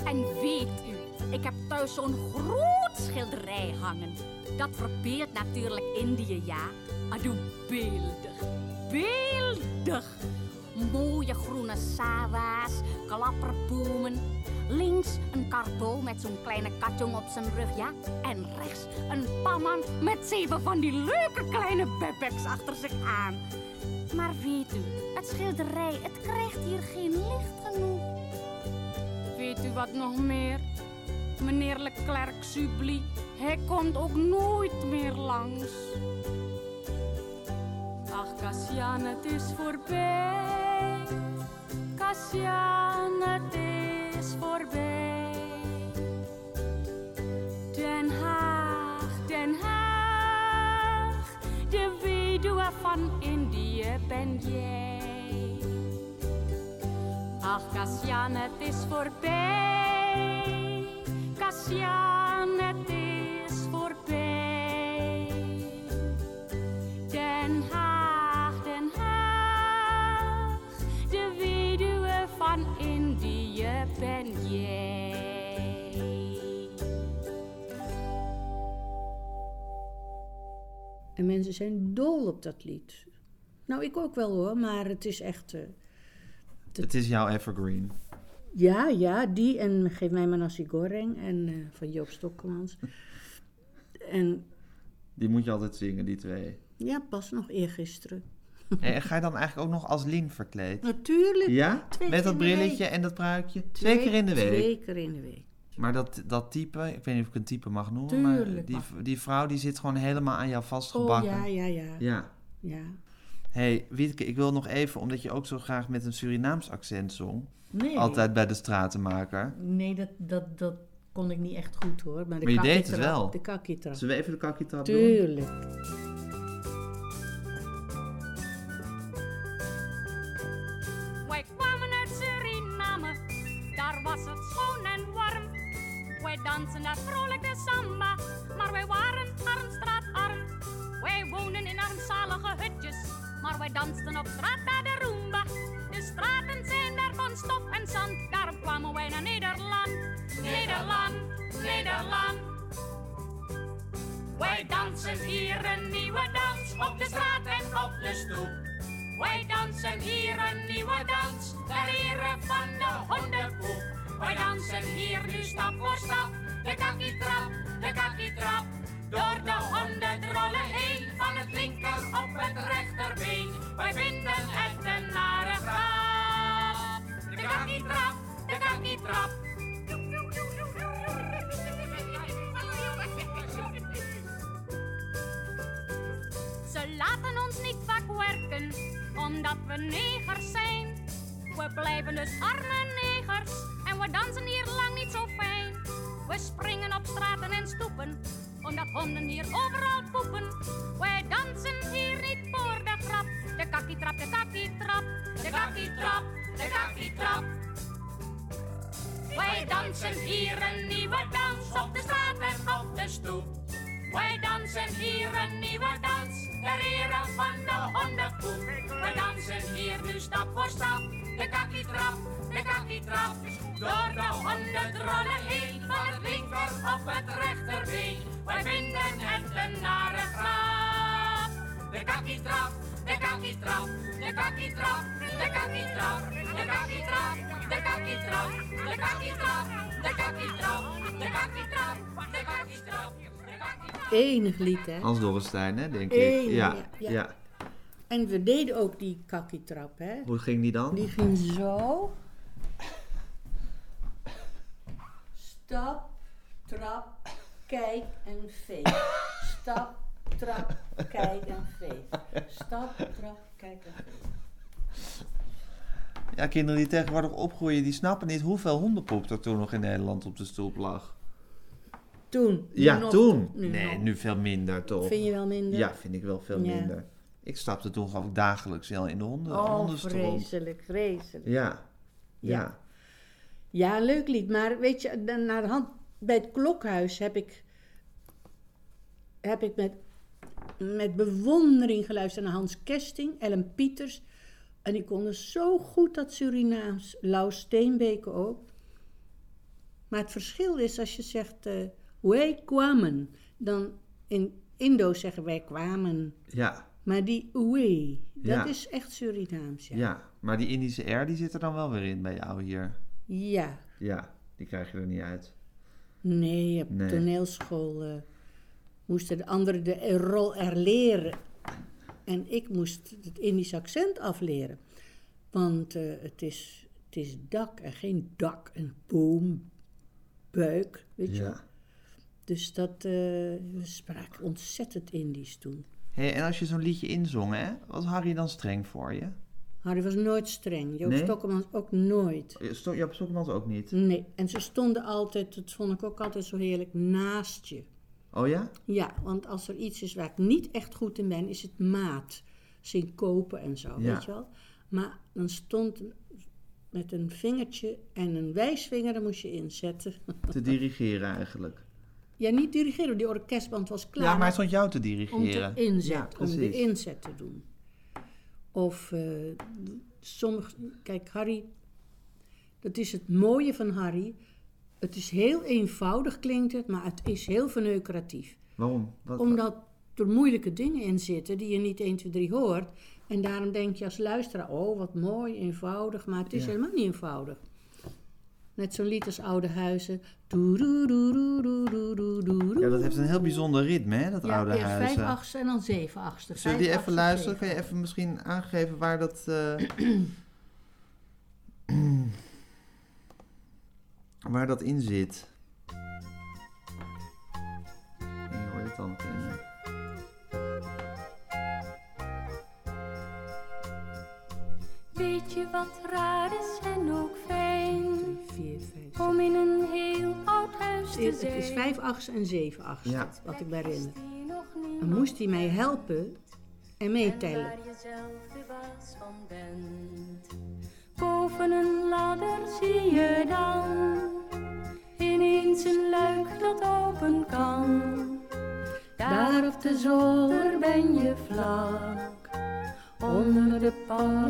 En weet u, ik heb thuis zo'n groot schilderij hangen. Dat verbeeldt natuurlijk Indië, ja. Adoe, beeldig, beeldig. Mooie groene sawa's, klapperbomen. Links een karbol met zo'n kleine katjong op zijn rug, ja. En rechts een pamman met zeven van die leuke kleine bebeks achter zich aan. Maar weet u, het schilderij, het krijgt hier geen licht genoeg. Weet u wat nog meer? Meneer Leclerc Subli, hij komt ook nooit meer langs. Ach, Cassian, het is voorbij. Cassian, het is voorbij. Den Haag, Den Haag, de weduwe van Indië ben jij. Ach, Cassian, het is voorbij. Cassian, mensen zijn dol op dat lied. Nou, ik ook wel hoor, maar het is echt... eh, Het is jouw evergreen. Ja, ja, die en Geef mij maar nasi goreng en eh, van Joop Stokkelmans. En Die moet je altijd zingen, die twee. Ja, pas nog eergisteren. En ga je dan eigenlijk ook nog als Lien verkleed? Natuurlijk. Ja? Twee Met dat brilletje en dat pruikje? Twee, keer in de week? Twee keer in de week. Maar dat, dat type, ik weet niet of ik een type mag noemen, maar die, mag. die vrouw die zit gewoon helemaal aan jou Oh vastgebakken. ja, ja, ja. ja. ja. hey, Wietke, ik wil nog even, omdat je ook zo graag met een Surinaams accent zong, Nee. altijd bij de stratenmaker. Nee, dat, dat, dat kon ik niet echt goed hoor. Maar, de Maar je deed het wel. De kakietrap. Zullen we even de kakietrap doen? Tuurlijk. Dansen daar vrolijk de samba, maar wij waren armstraatarm. Wij woonden in armzalige hutjes, maar wij dansten op straat naar de Roomba. De straten zijn daar van stof en zand, daarom kwamen wij naar Nederland. Nederland, Nederland. Wij dansen hier een nieuwe dans op de straat en op de stoep. Wij dansen hier een nieuwe dans ter ere van de hondenpoep. Wij dansen hier nu stap voor stap, de kakietrap, de kakietrap. Door de hondendrollen heen, van het linker op het rechterbeen. Wij vinden het een nare grap. De kakietrap, de kakietrap. Ze laten ons niet vaak werken, omdat we negers zijn. We blijven dus arme negers en we dansen hier lang niet zo fijn. We springen op straten en stoepen, omdat honden hier overal poepen. Wij dansen hier niet voor de grap. De kakietrap, de kakietrap, de kakietrap, de kakietrap. Wij dansen hier een nieuwe dans op de straat en op de stoep. Wij dansen hier een nieuwe dans ter ere van de hondenpoep. Wij dansen hier nu stap voor stap, de kakietrap, de kakietrap. Door de hondendrollen heen, van het linker op het rechterbeen. Wij vinden het een nare grap. De kakietrap, de kakietrap, de kakietrap, de kakietrap, de kakietrap, de kakietrap, de kakietrap, de kakietrap, de kakietrap, de kakietrap. Enig lied, hè? Hans Dorrestein, hè, denk ik. Enig, ja, ja, ja. ja. En we deden ook die kakietrap, hè? Hoe ging die dan? Die ging zo. Stap, trap, kijk en veeg. Stap, trap, kijk en veeg. Stap, trap, kijk en veeg. Ja, kinderen die tegenwoordig opgroeien, die snappen niet hoeveel hondenpoep er toen nog in Nederland op de stoep lag. Toen. Ja, nog- toen. nu nee, nog. nu veel minder toch? Vind je wel minder? Ja, vind ik wel veel Ja. minder. Ik stapte toen geloof ik dagelijks wel in de honden, Oh, vreselijk, vreselijk. Ja. Ja. Ja. Ja, leuk lied. Maar weet je, naar de hand, bij het klokhuis heb ik, heb ik met, met bewondering geluisterd naar Hans Kesting, Ellen Pieters. En die konden zo goed dat Surinaams. Lau Steenbeke ook. Maar het verschil is als je zegt, eh wij kwamen. Dan in Indo zeggen wij kwamen. Ja. Maar die oei, dat Ja. is echt Surinaams. ja. Ja. maar die Indische R die zit er dan wel weer in bij jou hier. Ja. Ja, die krijg je er niet uit. Nee, op Nee. toneelschool moesten de anderen de rol er leren. En ik moest het Indisch accent afleren. Want eh, het, is, het is dak en geen dak en boom, buik, weet je. Ja. Dus dat, eh, we spraken ontzettend Indisch toen. Hey, en als je zo'n liedje inzong, hè, was Harry dan streng voor je? Harry was nooit streng. Joop Nee? Stokkemans ook nooit. Sto- Jaap Stokemans ook niet. Nee, en ze stonden altijd, dat vond ik ook altijd zo heerlijk, naast je. Oh ja? Ja, want als er iets is waar ik niet echt goed in ben, is het maat. Syncopen en zo, Ja. weet je wel. Maar dan stond met een vingertje en een wijsvinger, daar moest je inzetten. Te dirigeren eigenlijk. Ja, niet dirigeren, die orkestband was klaar. Ja, maar hij stond jou te om dirigeren. te inzet, Ja, om de inzet te doen. Of eh sommige, kijk Harry, dat is het mooie van Harry. Het is heel eenvoudig klinkt het, maar het is heel verneukeratief. Waarom? Wat, Omdat er moeilijke dingen in zitten die je niet 1, 2, 3 hoort. En daarom denk je als luisteraar, oh wat mooi, eenvoudig. Maar het is Ja. helemaal niet eenvoudig met zo'n lied als oude huizen. Ja, dat heeft een heel bijzonder ritme, hè, dat ja, oude eerst huizen. vijf achtste en dan zeven achtste. Zullen die even luisteren? Kun je even misschien aangeven waar dat... Eh, waar dat in zit. En hoor het dan. Weet je wat raar is en ook veel? 4,50. Om in een heel oud huis te zijn. Het is 5 achts en 7 achts, wat ik me herinner. Dan moest hij mij helpen en meetellen. Boven een ladder zie je dan ineens een luik dat open kan. Daar op de zolder ben je vlak, onder de pan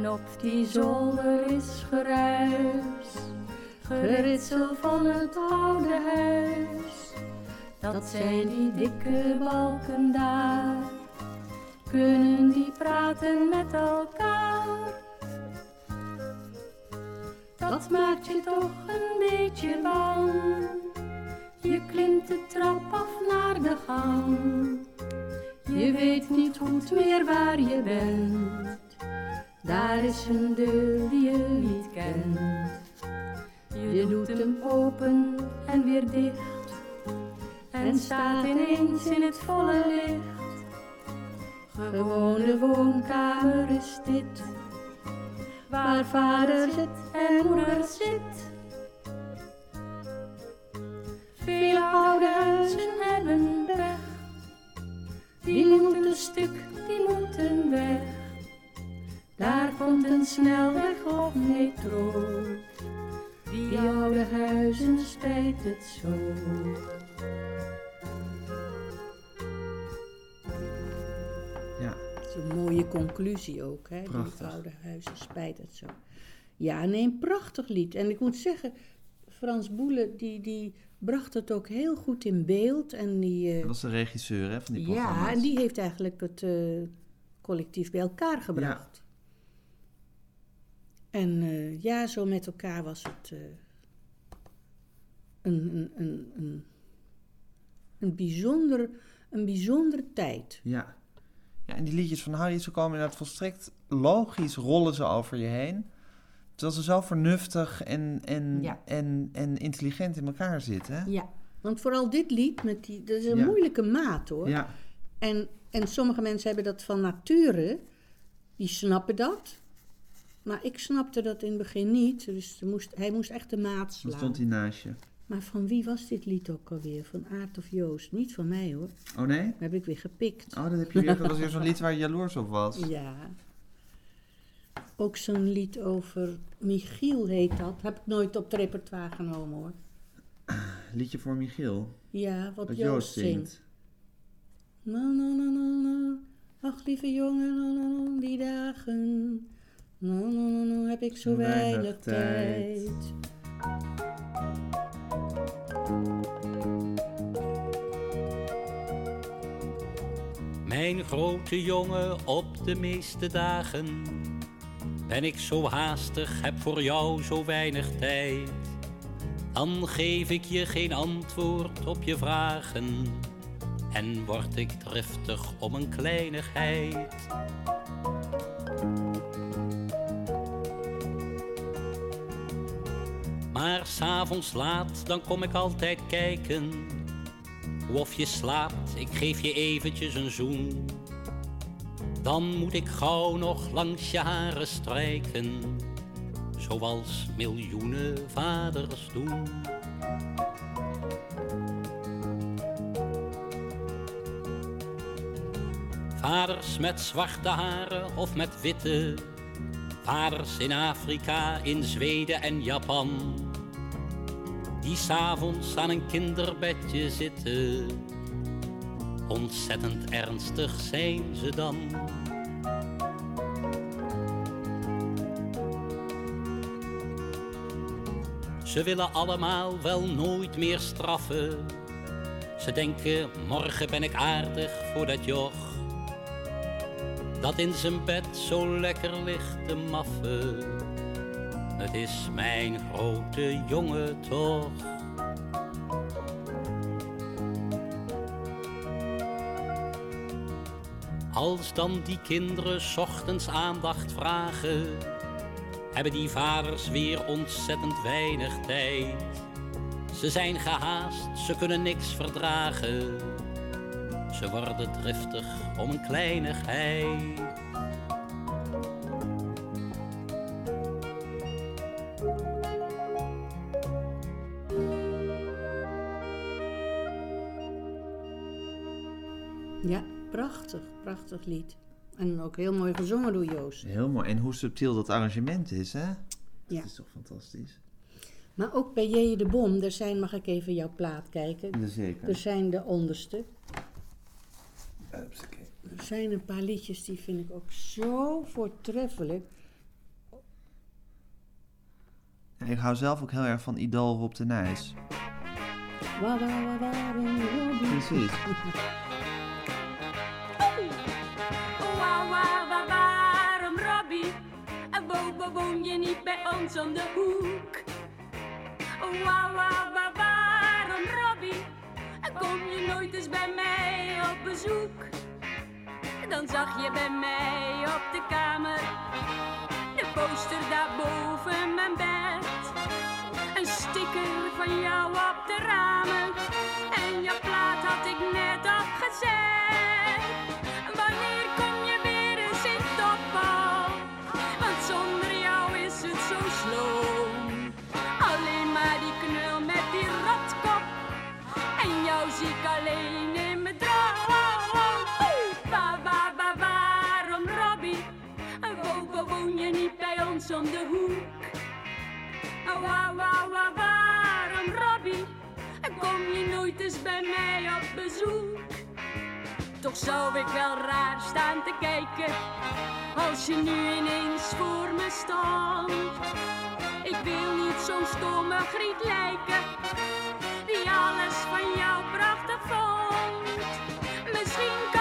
en op die zolder is geruis, geritsel van het oude huis. Dat zijn die dikke balken daar. Kunnen die praten met elkaar? Dat maakt je toch een beetje bang. Je klimt de trap af naar de gang. Je weet niet goed meer waar je bent. Daar is een deur die je niet kent. Je doet hem open en weer dicht en staat ineens in het volle licht. Gewone woonkamer is dit, waar vader zit en moeder zit. Vele oude huizen hebben weg, die moeten stuk, die moeten weg. Daar komt een snelweg of metro, die oude huizen spijt het zo. Ja, Dat is een mooie conclusie ook, hè? Die Prachtig. oude huizen spijt het zo. Ja, nee, een prachtig lied. En ik moet zeggen, Frans Boele, die, die bracht het ook heel goed in beeld. En die, eh, dat was de regisseur hè, van die ja, programma's. en die heeft eigenlijk het eh, collectief bij elkaar gebracht. En eh, ja, zo met elkaar was het eh, een, een, een, een, een, bijzonder, een bijzondere tijd. Ja. ja, en die liedjes van Harry, ze komen inderdaad volstrekt logisch, rollen ze over je heen. Terwijl ze zo vernuftig en, en, Ja. en, en intelligent in elkaar zitten. Hè? Ja, want vooral dit lied, met die, dat is een Ja. moeilijke maat hoor. Ja, En, en sommige mensen hebben dat van nature, die snappen dat. Maar ik snapte dat in het begin niet, dus moest, hij moest echt de maat dan slaan. stond hij naast je. Maar van wie was dit lied ook alweer? Van Aart of Joost? Niet van mij hoor. Oh nee? Dat heb ik weer gepikt. Oh, dat, heb je weer, dat was weer zo'n lied waar je jaloers op was. Ja. Ook zo'n lied over Michiel heet dat. Heb ik nooit op het repertoire genomen hoor. Liedje voor Michiel, Ja, wat Joost, Joost zingt. zingt. Na, na, na, na, na. Ach, lieve jongen, na, na, na, die dagen. Na, na, na, na, heb ik zo Weinig weinig tijd. tijd. Mijn grote jongen, op de meeste dagen ben ik zo haastig, heb voor jou zo weinig tijd. Dan geef ik je geen antwoord op je vragen en word ik driftig om een kleinigheid. Maar s'avonds laat, dan kom ik altijd kijken hoe of je slaapt, ik geef je eventjes een zoen. Dan moet ik gauw nog langs je haren strijken, zoals miljoenen vaders doen. Vaders met zwarte haren of met witte, vaders in Afrika, in Zweden en Japan die s'avonds aan een kinderbedje zitten. Ontzettend ernstig zijn ze dan. Ze willen allemaal wel nooit meer straffen. Ze denken, morgen ben ik aardig voor dat joch. Dat in zijn bed zo lekker ligt te maffen het is mijn grote jongen toch. Als dan die kinderen ochtends aandacht vragen, hebben die vaders weer ontzettend weinig tijd. Ze zijn gehaast, ze kunnen niks verdragen. Ze worden driftig om een kleinigheid. Prachtig, lied. En ook heel mooi gezongen door Joost. Heel mooi. En hoe subtiel dat arrangement is, hè? Ja. Dat is toch fantastisch? Maar ook bij J. de Bom, er zijn, mag ik even jouw plaat kijken? Jazeker. Er zijn de onderste. Hupsakee. Er zijn een paar liedjes die vind ik ook zo voortreffelijk. Ja, ik hou zelf ook heel erg van Idool Rob de Nijs. Precies. Wo- woon je niet bij ons om de hoek? Wauw, wauw, wauw, waarom Robbie? Kom je nooit eens bij mij op bezoek? Dan zag je bij mij op de kamer de poster daar boven mijn bed. Een sticker van jou op de ramen en jouw plaat had ik net opgezet. Om de hoek? Wa, wa, wa, waarom Robbie? Kom je nooit eens bij mij op bezoek? Toch zou ik wel raar staan te kijken als je nu ineens voor me stond. Ik wil niet zo'n stomme griet lijken die alles van jou prachtig vond. Misschien kan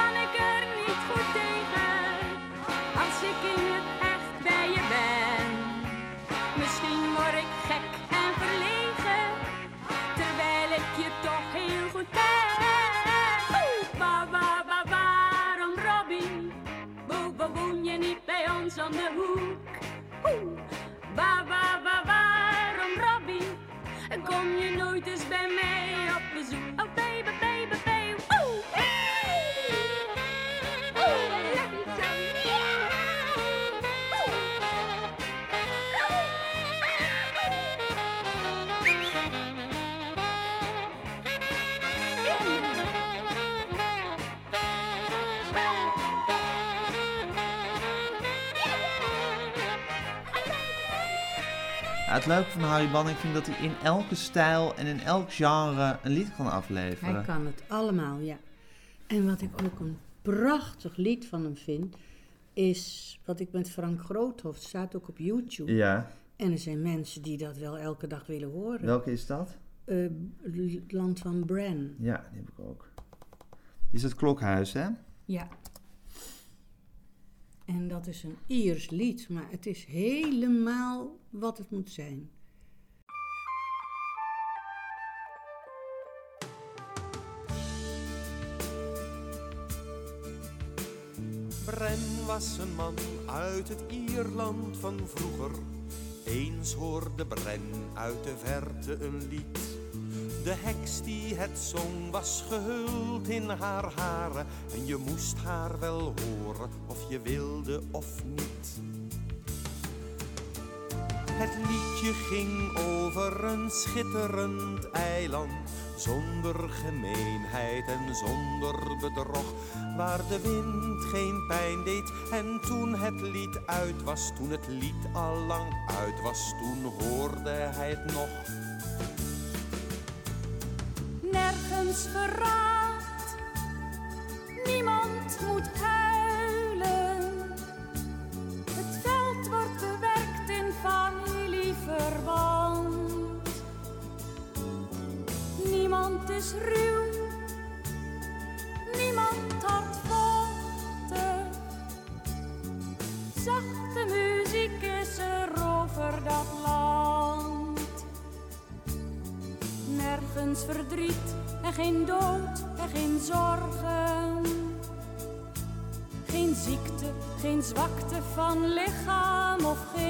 het leuke van Harry Banning vind ik dat hij in elke stijl en in elk genre een lied kan afleveren. Hij kan het allemaal, ja. En wat ik ook een prachtig lied van hem vind, is wat ik met Frank Groothoff, het staat ook op YouTube. Ja, En er zijn mensen die dat wel elke dag willen horen. welke is dat? Eh, het land van Bran. Ja, die heb ik ook. Die is het klokhuis, hè? Ja. En dat is een Iers lied, maar het is helemaal wat het moet zijn. Bren was een man uit het Ierland van vroeger. Eens hoorde Bren uit de verte een lied. De heks die het zong was gehuld in haar haren. En je moest haar wel horen of je wilde of niet. Het liedje ging over een schitterend eiland, zonder gemeenheid en zonder bedrog, waar de wind geen pijn deed. En toen het lied uit was, toen het lied al lang uit was, toen hoorde hij het nog. levensverandering. Geen dood en geen zorgen. Geen ziekte, geen zwakte van lichaam of geest.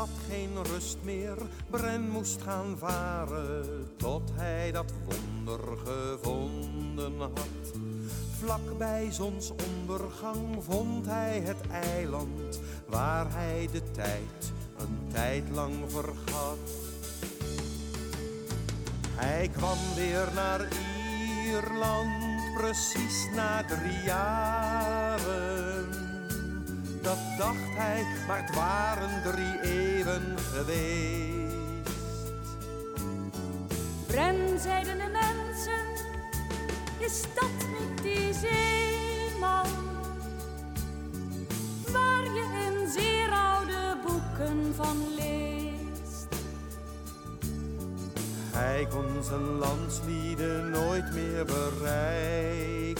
Had geen rust meer, Bren moest gaan varen, tot hij dat wonder gevonden had. Vlak bij zonsondergang vond hij het eiland, waar hij de tijd een tijd lang vergat. Hij kwam weer naar Ierland, precies na drie jaren. Dat dacht hij, maar het waren drie eeuwen geweest. Bren, zeiden de mensen, is dat niet die zeeman? Waar je in zeer oude boeken van leest. Hij kon zijn landslieden nooit meer bereiken,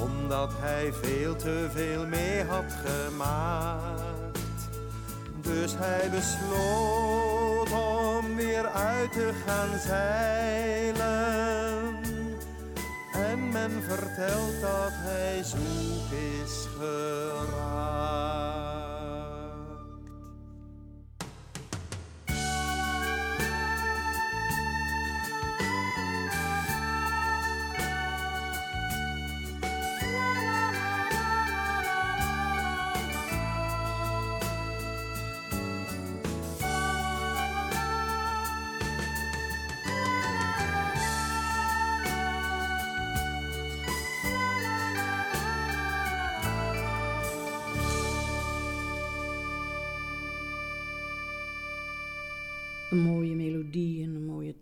omdat hij veel te veel mee had gemaakt. Dus hij besloot om weer uit te gaan zeilen. En men vertelt dat hij zoek is geraakt.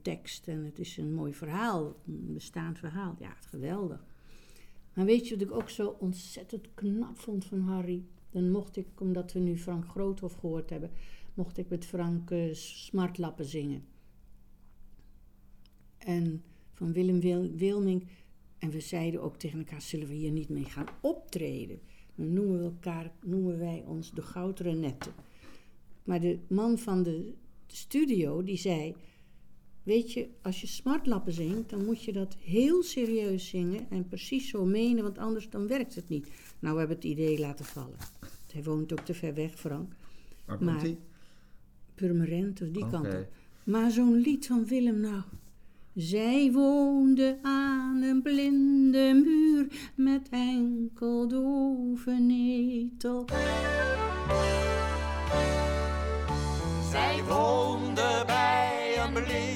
Tekst. En het is een mooi verhaal, een bestaand verhaal. Ja, geweldig. Maar weet je wat ik ook zo ontzettend knap vond van Harry? Dan mocht ik, omdat we nu Frank Groothoff gehoord hebben, mocht ik met Frank eh, Smartlappen zingen. En van Willem Wil Wilming. En we zeiden ook tegen elkaar, zullen we hier niet mee gaan optreden? Dan noemen, elkaar, noemen wij ons de Goudrenetten. Maar de man van de studio die zei... Weet je, als je smartlappen zingt, dan moet je dat heel serieus zingen... en precies zo menen, want anders dan werkt het niet. Nou, we hebben het idee laten vallen. Hij woont ook te ver weg, Frank. Waar Maar- komt hij? Purmerend of die kant op. Maar zo'n lied van Willem nou. Zij woonde aan een blinde muur met enkel dove netel. Zij woonde bij een blinde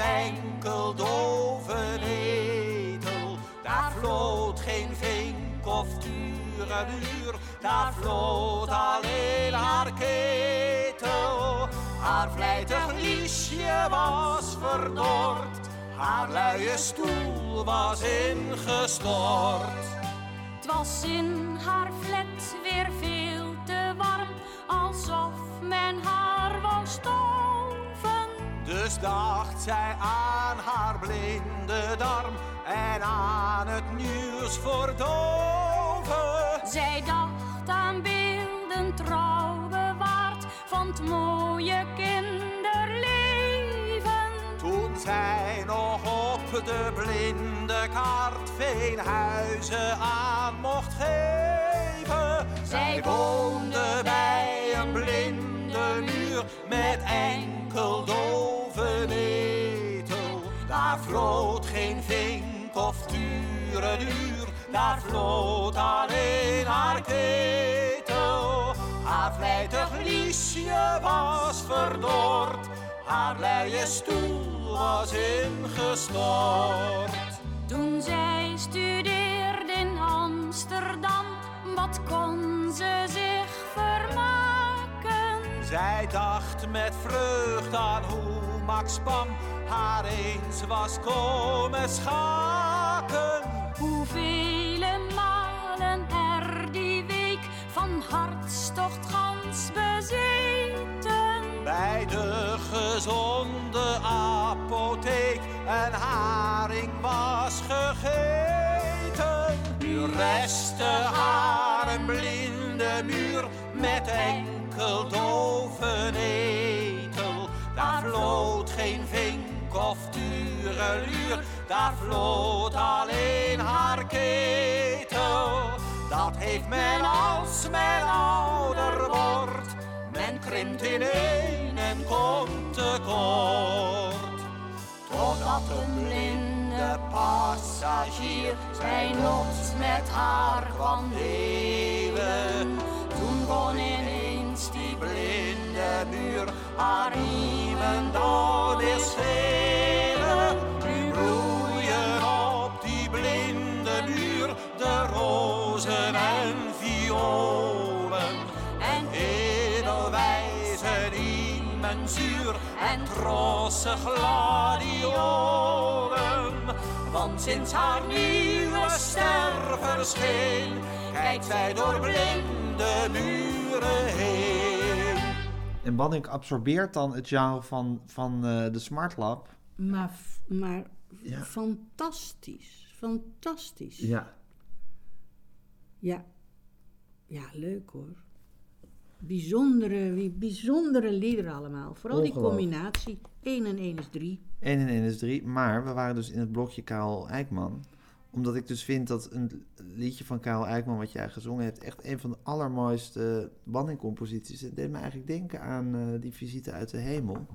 enkel dove netel. Daar vloot geen vink of tureluur, daar vloot alleen haar ketel. Haar vlijtig liesje was verdord, haar luie stoel was ingestort. Het was in haar flat weer veel te warm, alsof men haar wou stoven. Dus dacht zij aan haar blinde darm en aan het nieuws voor doven. Zij dacht aan beelden trouw bewaard van het mooie kinderleven. Toen zij nog op de blinde kaart Veenhuizen aan mocht geven. Zij woonde bij een blinde muur met enkel vloot geen vink of tureluur, daar vloot alleen haar ketel. Haar vlijtig liesje was verdord, haar luie stoel was ingestort. Toen zij studeerde in Amsterdam, wat kon ze zich vermaken? Zij dacht met vreugd aan hoe Max Pam haar eens was komen schaken. Hoeveel malen er die week van hartstocht gans bezeten. Bij de gezonde apotheek een haring was gegeten. Nu restte haar een blinde muur met enkel doven geen vink of tureluur, daar vloot alleen haar ketel. Dat heeft men als men ouder wordt. Men krimpt ineen en komt tekort. Totdat een blinde passagier zijn lot met haar kwam delen. Toen kon ineens die muur haar schelen. Nu bloeien op die blinde muur de rozen en violen. En edelwijze riemen zuur en trosse gladiolen. Want sinds haar nieuwe ster verscheen, kijkt zij door blinde muren heen. En Banning absorbeert dan het genre van, van eh, de Smart Lab. Maar, maar Ja. fantastisch. Fantastisch. Ja. Ja. Ja, leuk hoor. Bijzondere, wie- bijzondere liederen allemaal. Vooral die combinatie. 1 en 1 is 3. 1 en 1 is 3. Maar we waren dus in het blokje Karel Eikman. Omdat ik dus vind dat een liedje van Karel Eikman, wat jij gezongen hebt, echt een van de allermooiste Banning-composities. Het deed me eigenlijk denken aan eh, die visite uit de hemel.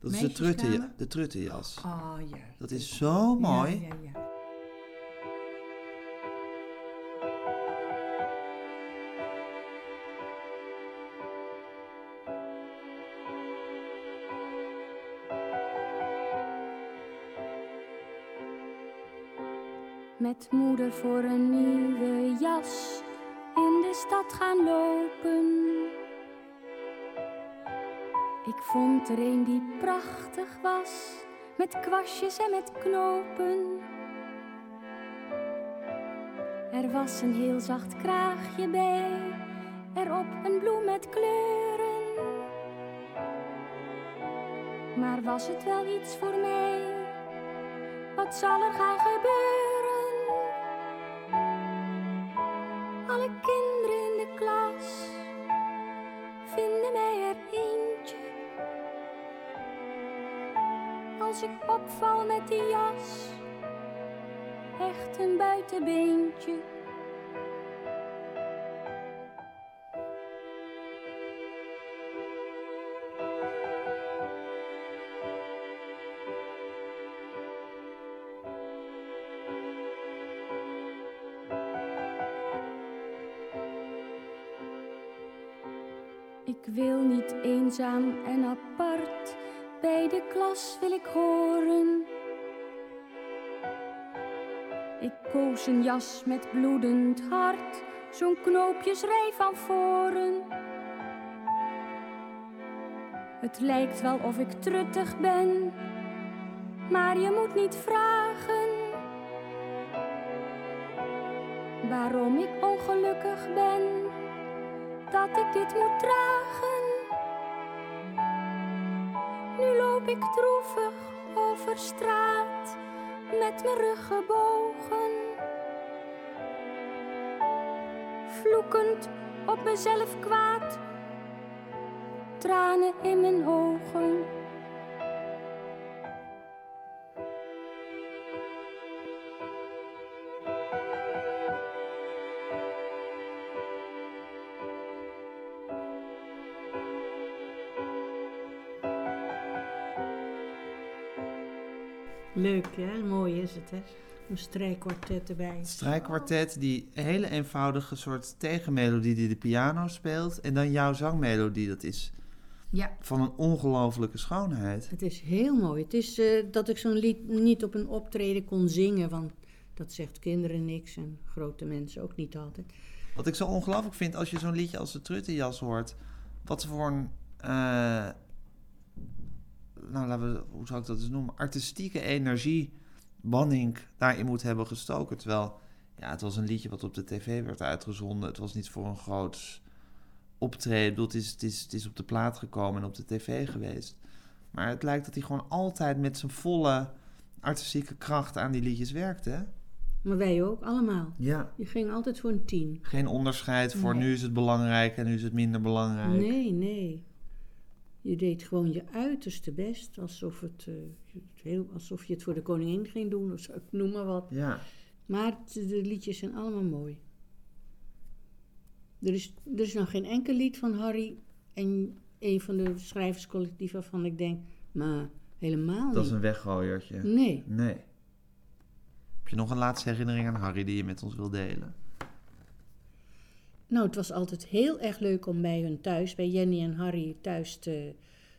Dat is de, trutte, de truttenjas. Ah ja. Dat is zo mooi. Ja, ja, ja. Met moeder voor een nieuwe jas in de stad gaan lopen. Ik vond er een die prachtig was, met kwastjes en met knopen. Er was een heel zacht kraagje bij, erop een bloem met kleuren. Maar was het wel iets voor mij? Wat zal er gaan gebeuren? Ik opval met die jas, echt een buitenbeentje. Ik wil niet eenzaam en apart, bij de klas wil ik horen. Ik koos een jas met bloedend hart, zo'n knoopjesrij van voren. Het lijkt wel of ik truttig ben, maar je moet niet vragen waarom ik ongelukkig ben dat ik dit moet dragen. Ik droevig over straat met mijn rug gebogen. Vloekend op mezelf kwaad, tranen in mijn ogen. Leuk hè, mooi is het hè. Een strijkkwartet erbij. Het strijkkwartet, die hele eenvoudige soort tegenmelodie die de piano speelt. En dan jouw zangmelodie, dat is Ja, van een ongelofelijke schoonheid. het is heel mooi. Het is eh, dat ik zo'n lied niet op een optreden kon zingen, want dat zegt kinderen niks en grote mensen ook niet altijd. Wat ik zo ongelooflijk vind als je zo'n liedje als de Truttenjas hoort. Wat voor een. eh, nou, laten we, hoe zou ik dat eens noemen? Artistieke energie Banning daarin moet hebben gestoken. Terwijl, ja, het was een liedje wat op de tv werd uitgezonden. Het was niet voor een groot optreden. Ik bedoel, het is, het, is, het is op de plaat gekomen en op de tv geweest. Maar het lijkt dat hij gewoon altijd met zijn volle artistieke kracht aan die liedjes werkte. hè? Maar wij ook, allemaal. Ja. Je ging altijd voor een tien. Geen onderscheid voor Nee. nu is het belangrijk en nu is het minder belangrijk. Nee, nee. Je deed gewoon je uiterste best, alsof, het, eh, het heel, alsof je het voor de koningin ging doen, of zo, ik noem maar wat. Ja. Maar de liedjes zijn allemaal mooi. Er is, er is nog geen enkel lied van Harry en een van de schrijverscollectieven waarvan ik denk, maar helemaal Dat is niet. een weggooiertje. Nee. Nee. Heb je nog een laatste herinnering aan Harry die je met ons wil delen? Nou, het was altijd heel erg leuk om bij hun thuis, bij Jenny en Harry thuis te,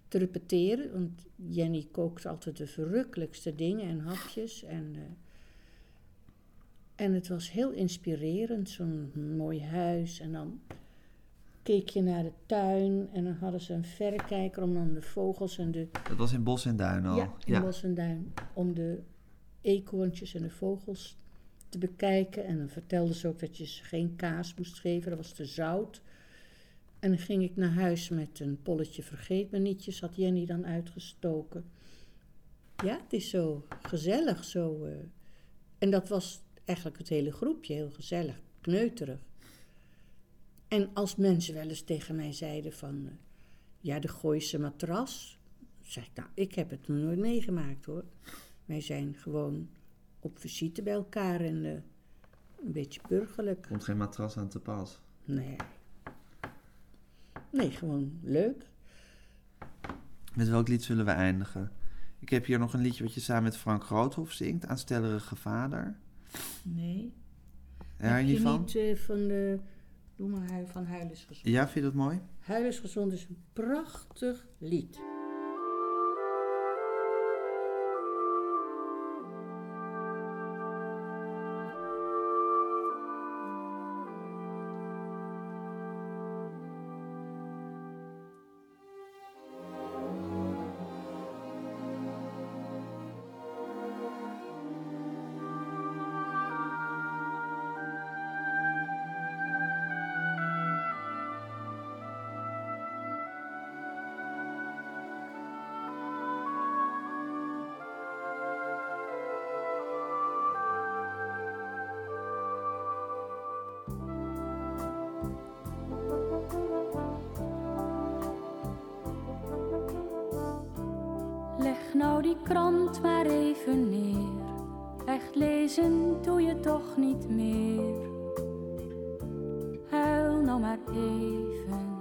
te repeteren. Want Jenny kookt altijd de verrukkelijkste dingen en hapjes. En, eh, en het was heel inspirerend, zo'n mooi huis. En dan keek je naar de tuin en dan hadden ze een verrekijker om dan de vogels en de... Dat was in Bos en Duin al. Ja, in Bos en Duin. Om de eekhoorntjes en de vogels te bekijken. En dan vertelden ze ook dat je ze geen kaas moest geven, dat was te zout. En dan ging ik naar huis met een polletje vergeetmenietjes, had Jenny dan uitgestoken. Ja, het is zo gezellig, zo... eh, En dat was eigenlijk het hele groepje, heel gezellig, kneuterig. En als mensen wel eens tegen mij zeiden van... eh, ja, de Gooise matras... Zeg ik, nou, ik heb het nog nooit meegemaakt hoor. Wij zijn gewoon op visite bij elkaar en eh, een beetje burgerlijk. Komt geen matras aan te pas. Nee. Nee, gewoon leuk. Met welk lied zullen we eindigen? Ik heb hier nog een liedje wat je samen met Frank Groothoff zingt. Aanstellerige vader. Nee. Herinner Heb je die van? niet eh, van de... Doe maar van Huil is gezond. Ja, vind je dat mooi? Huil is gezond is een prachtig lied. Nou die krant maar even neer. Echt lezen doe je toch niet meer. Huil nou maar even.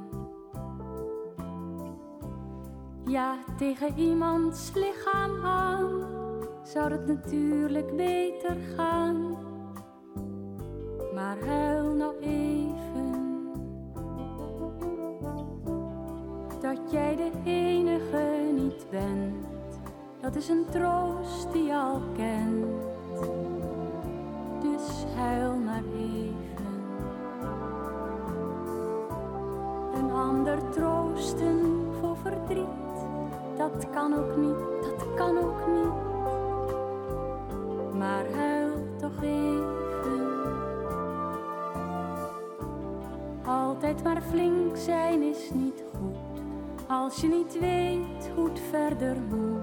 Ja, tegen iemands lichaam aan zou het natuurlijk beter gaan. Een troost die al kent. Dus huil maar even. Een ander troosten voor verdriet, dat kan ook niet, dat kan ook niet. Maar huil toch even. Altijd maar flink zijn is niet goed, als je niet weet hoe het verder moet.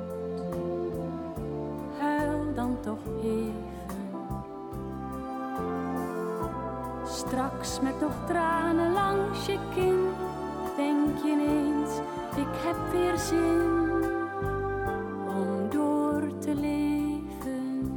Straks met nog tranen langs je kin, denk je ineens, ik heb weer zin om door te leven.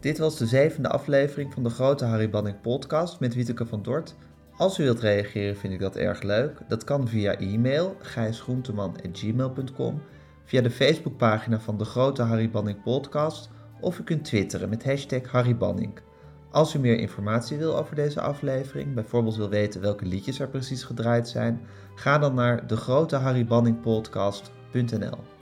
Dit was de zevende aflevering van de Grote Harry podcast met Wieteke van Dort. Als u wilt reageren vind ik dat erg leuk. Dat kan via e-mail gijsgroenteman.gmail.com, via de Facebookpagina van de Grote Harry Banning podcast of u kunt twitteren met hashtag Harry Banning. Als u meer informatie wil over deze aflevering, bijvoorbeeld wil weten welke liedjes er precies gedraaid zijn, ga dan naar degroteharrybanningpodcast.nl.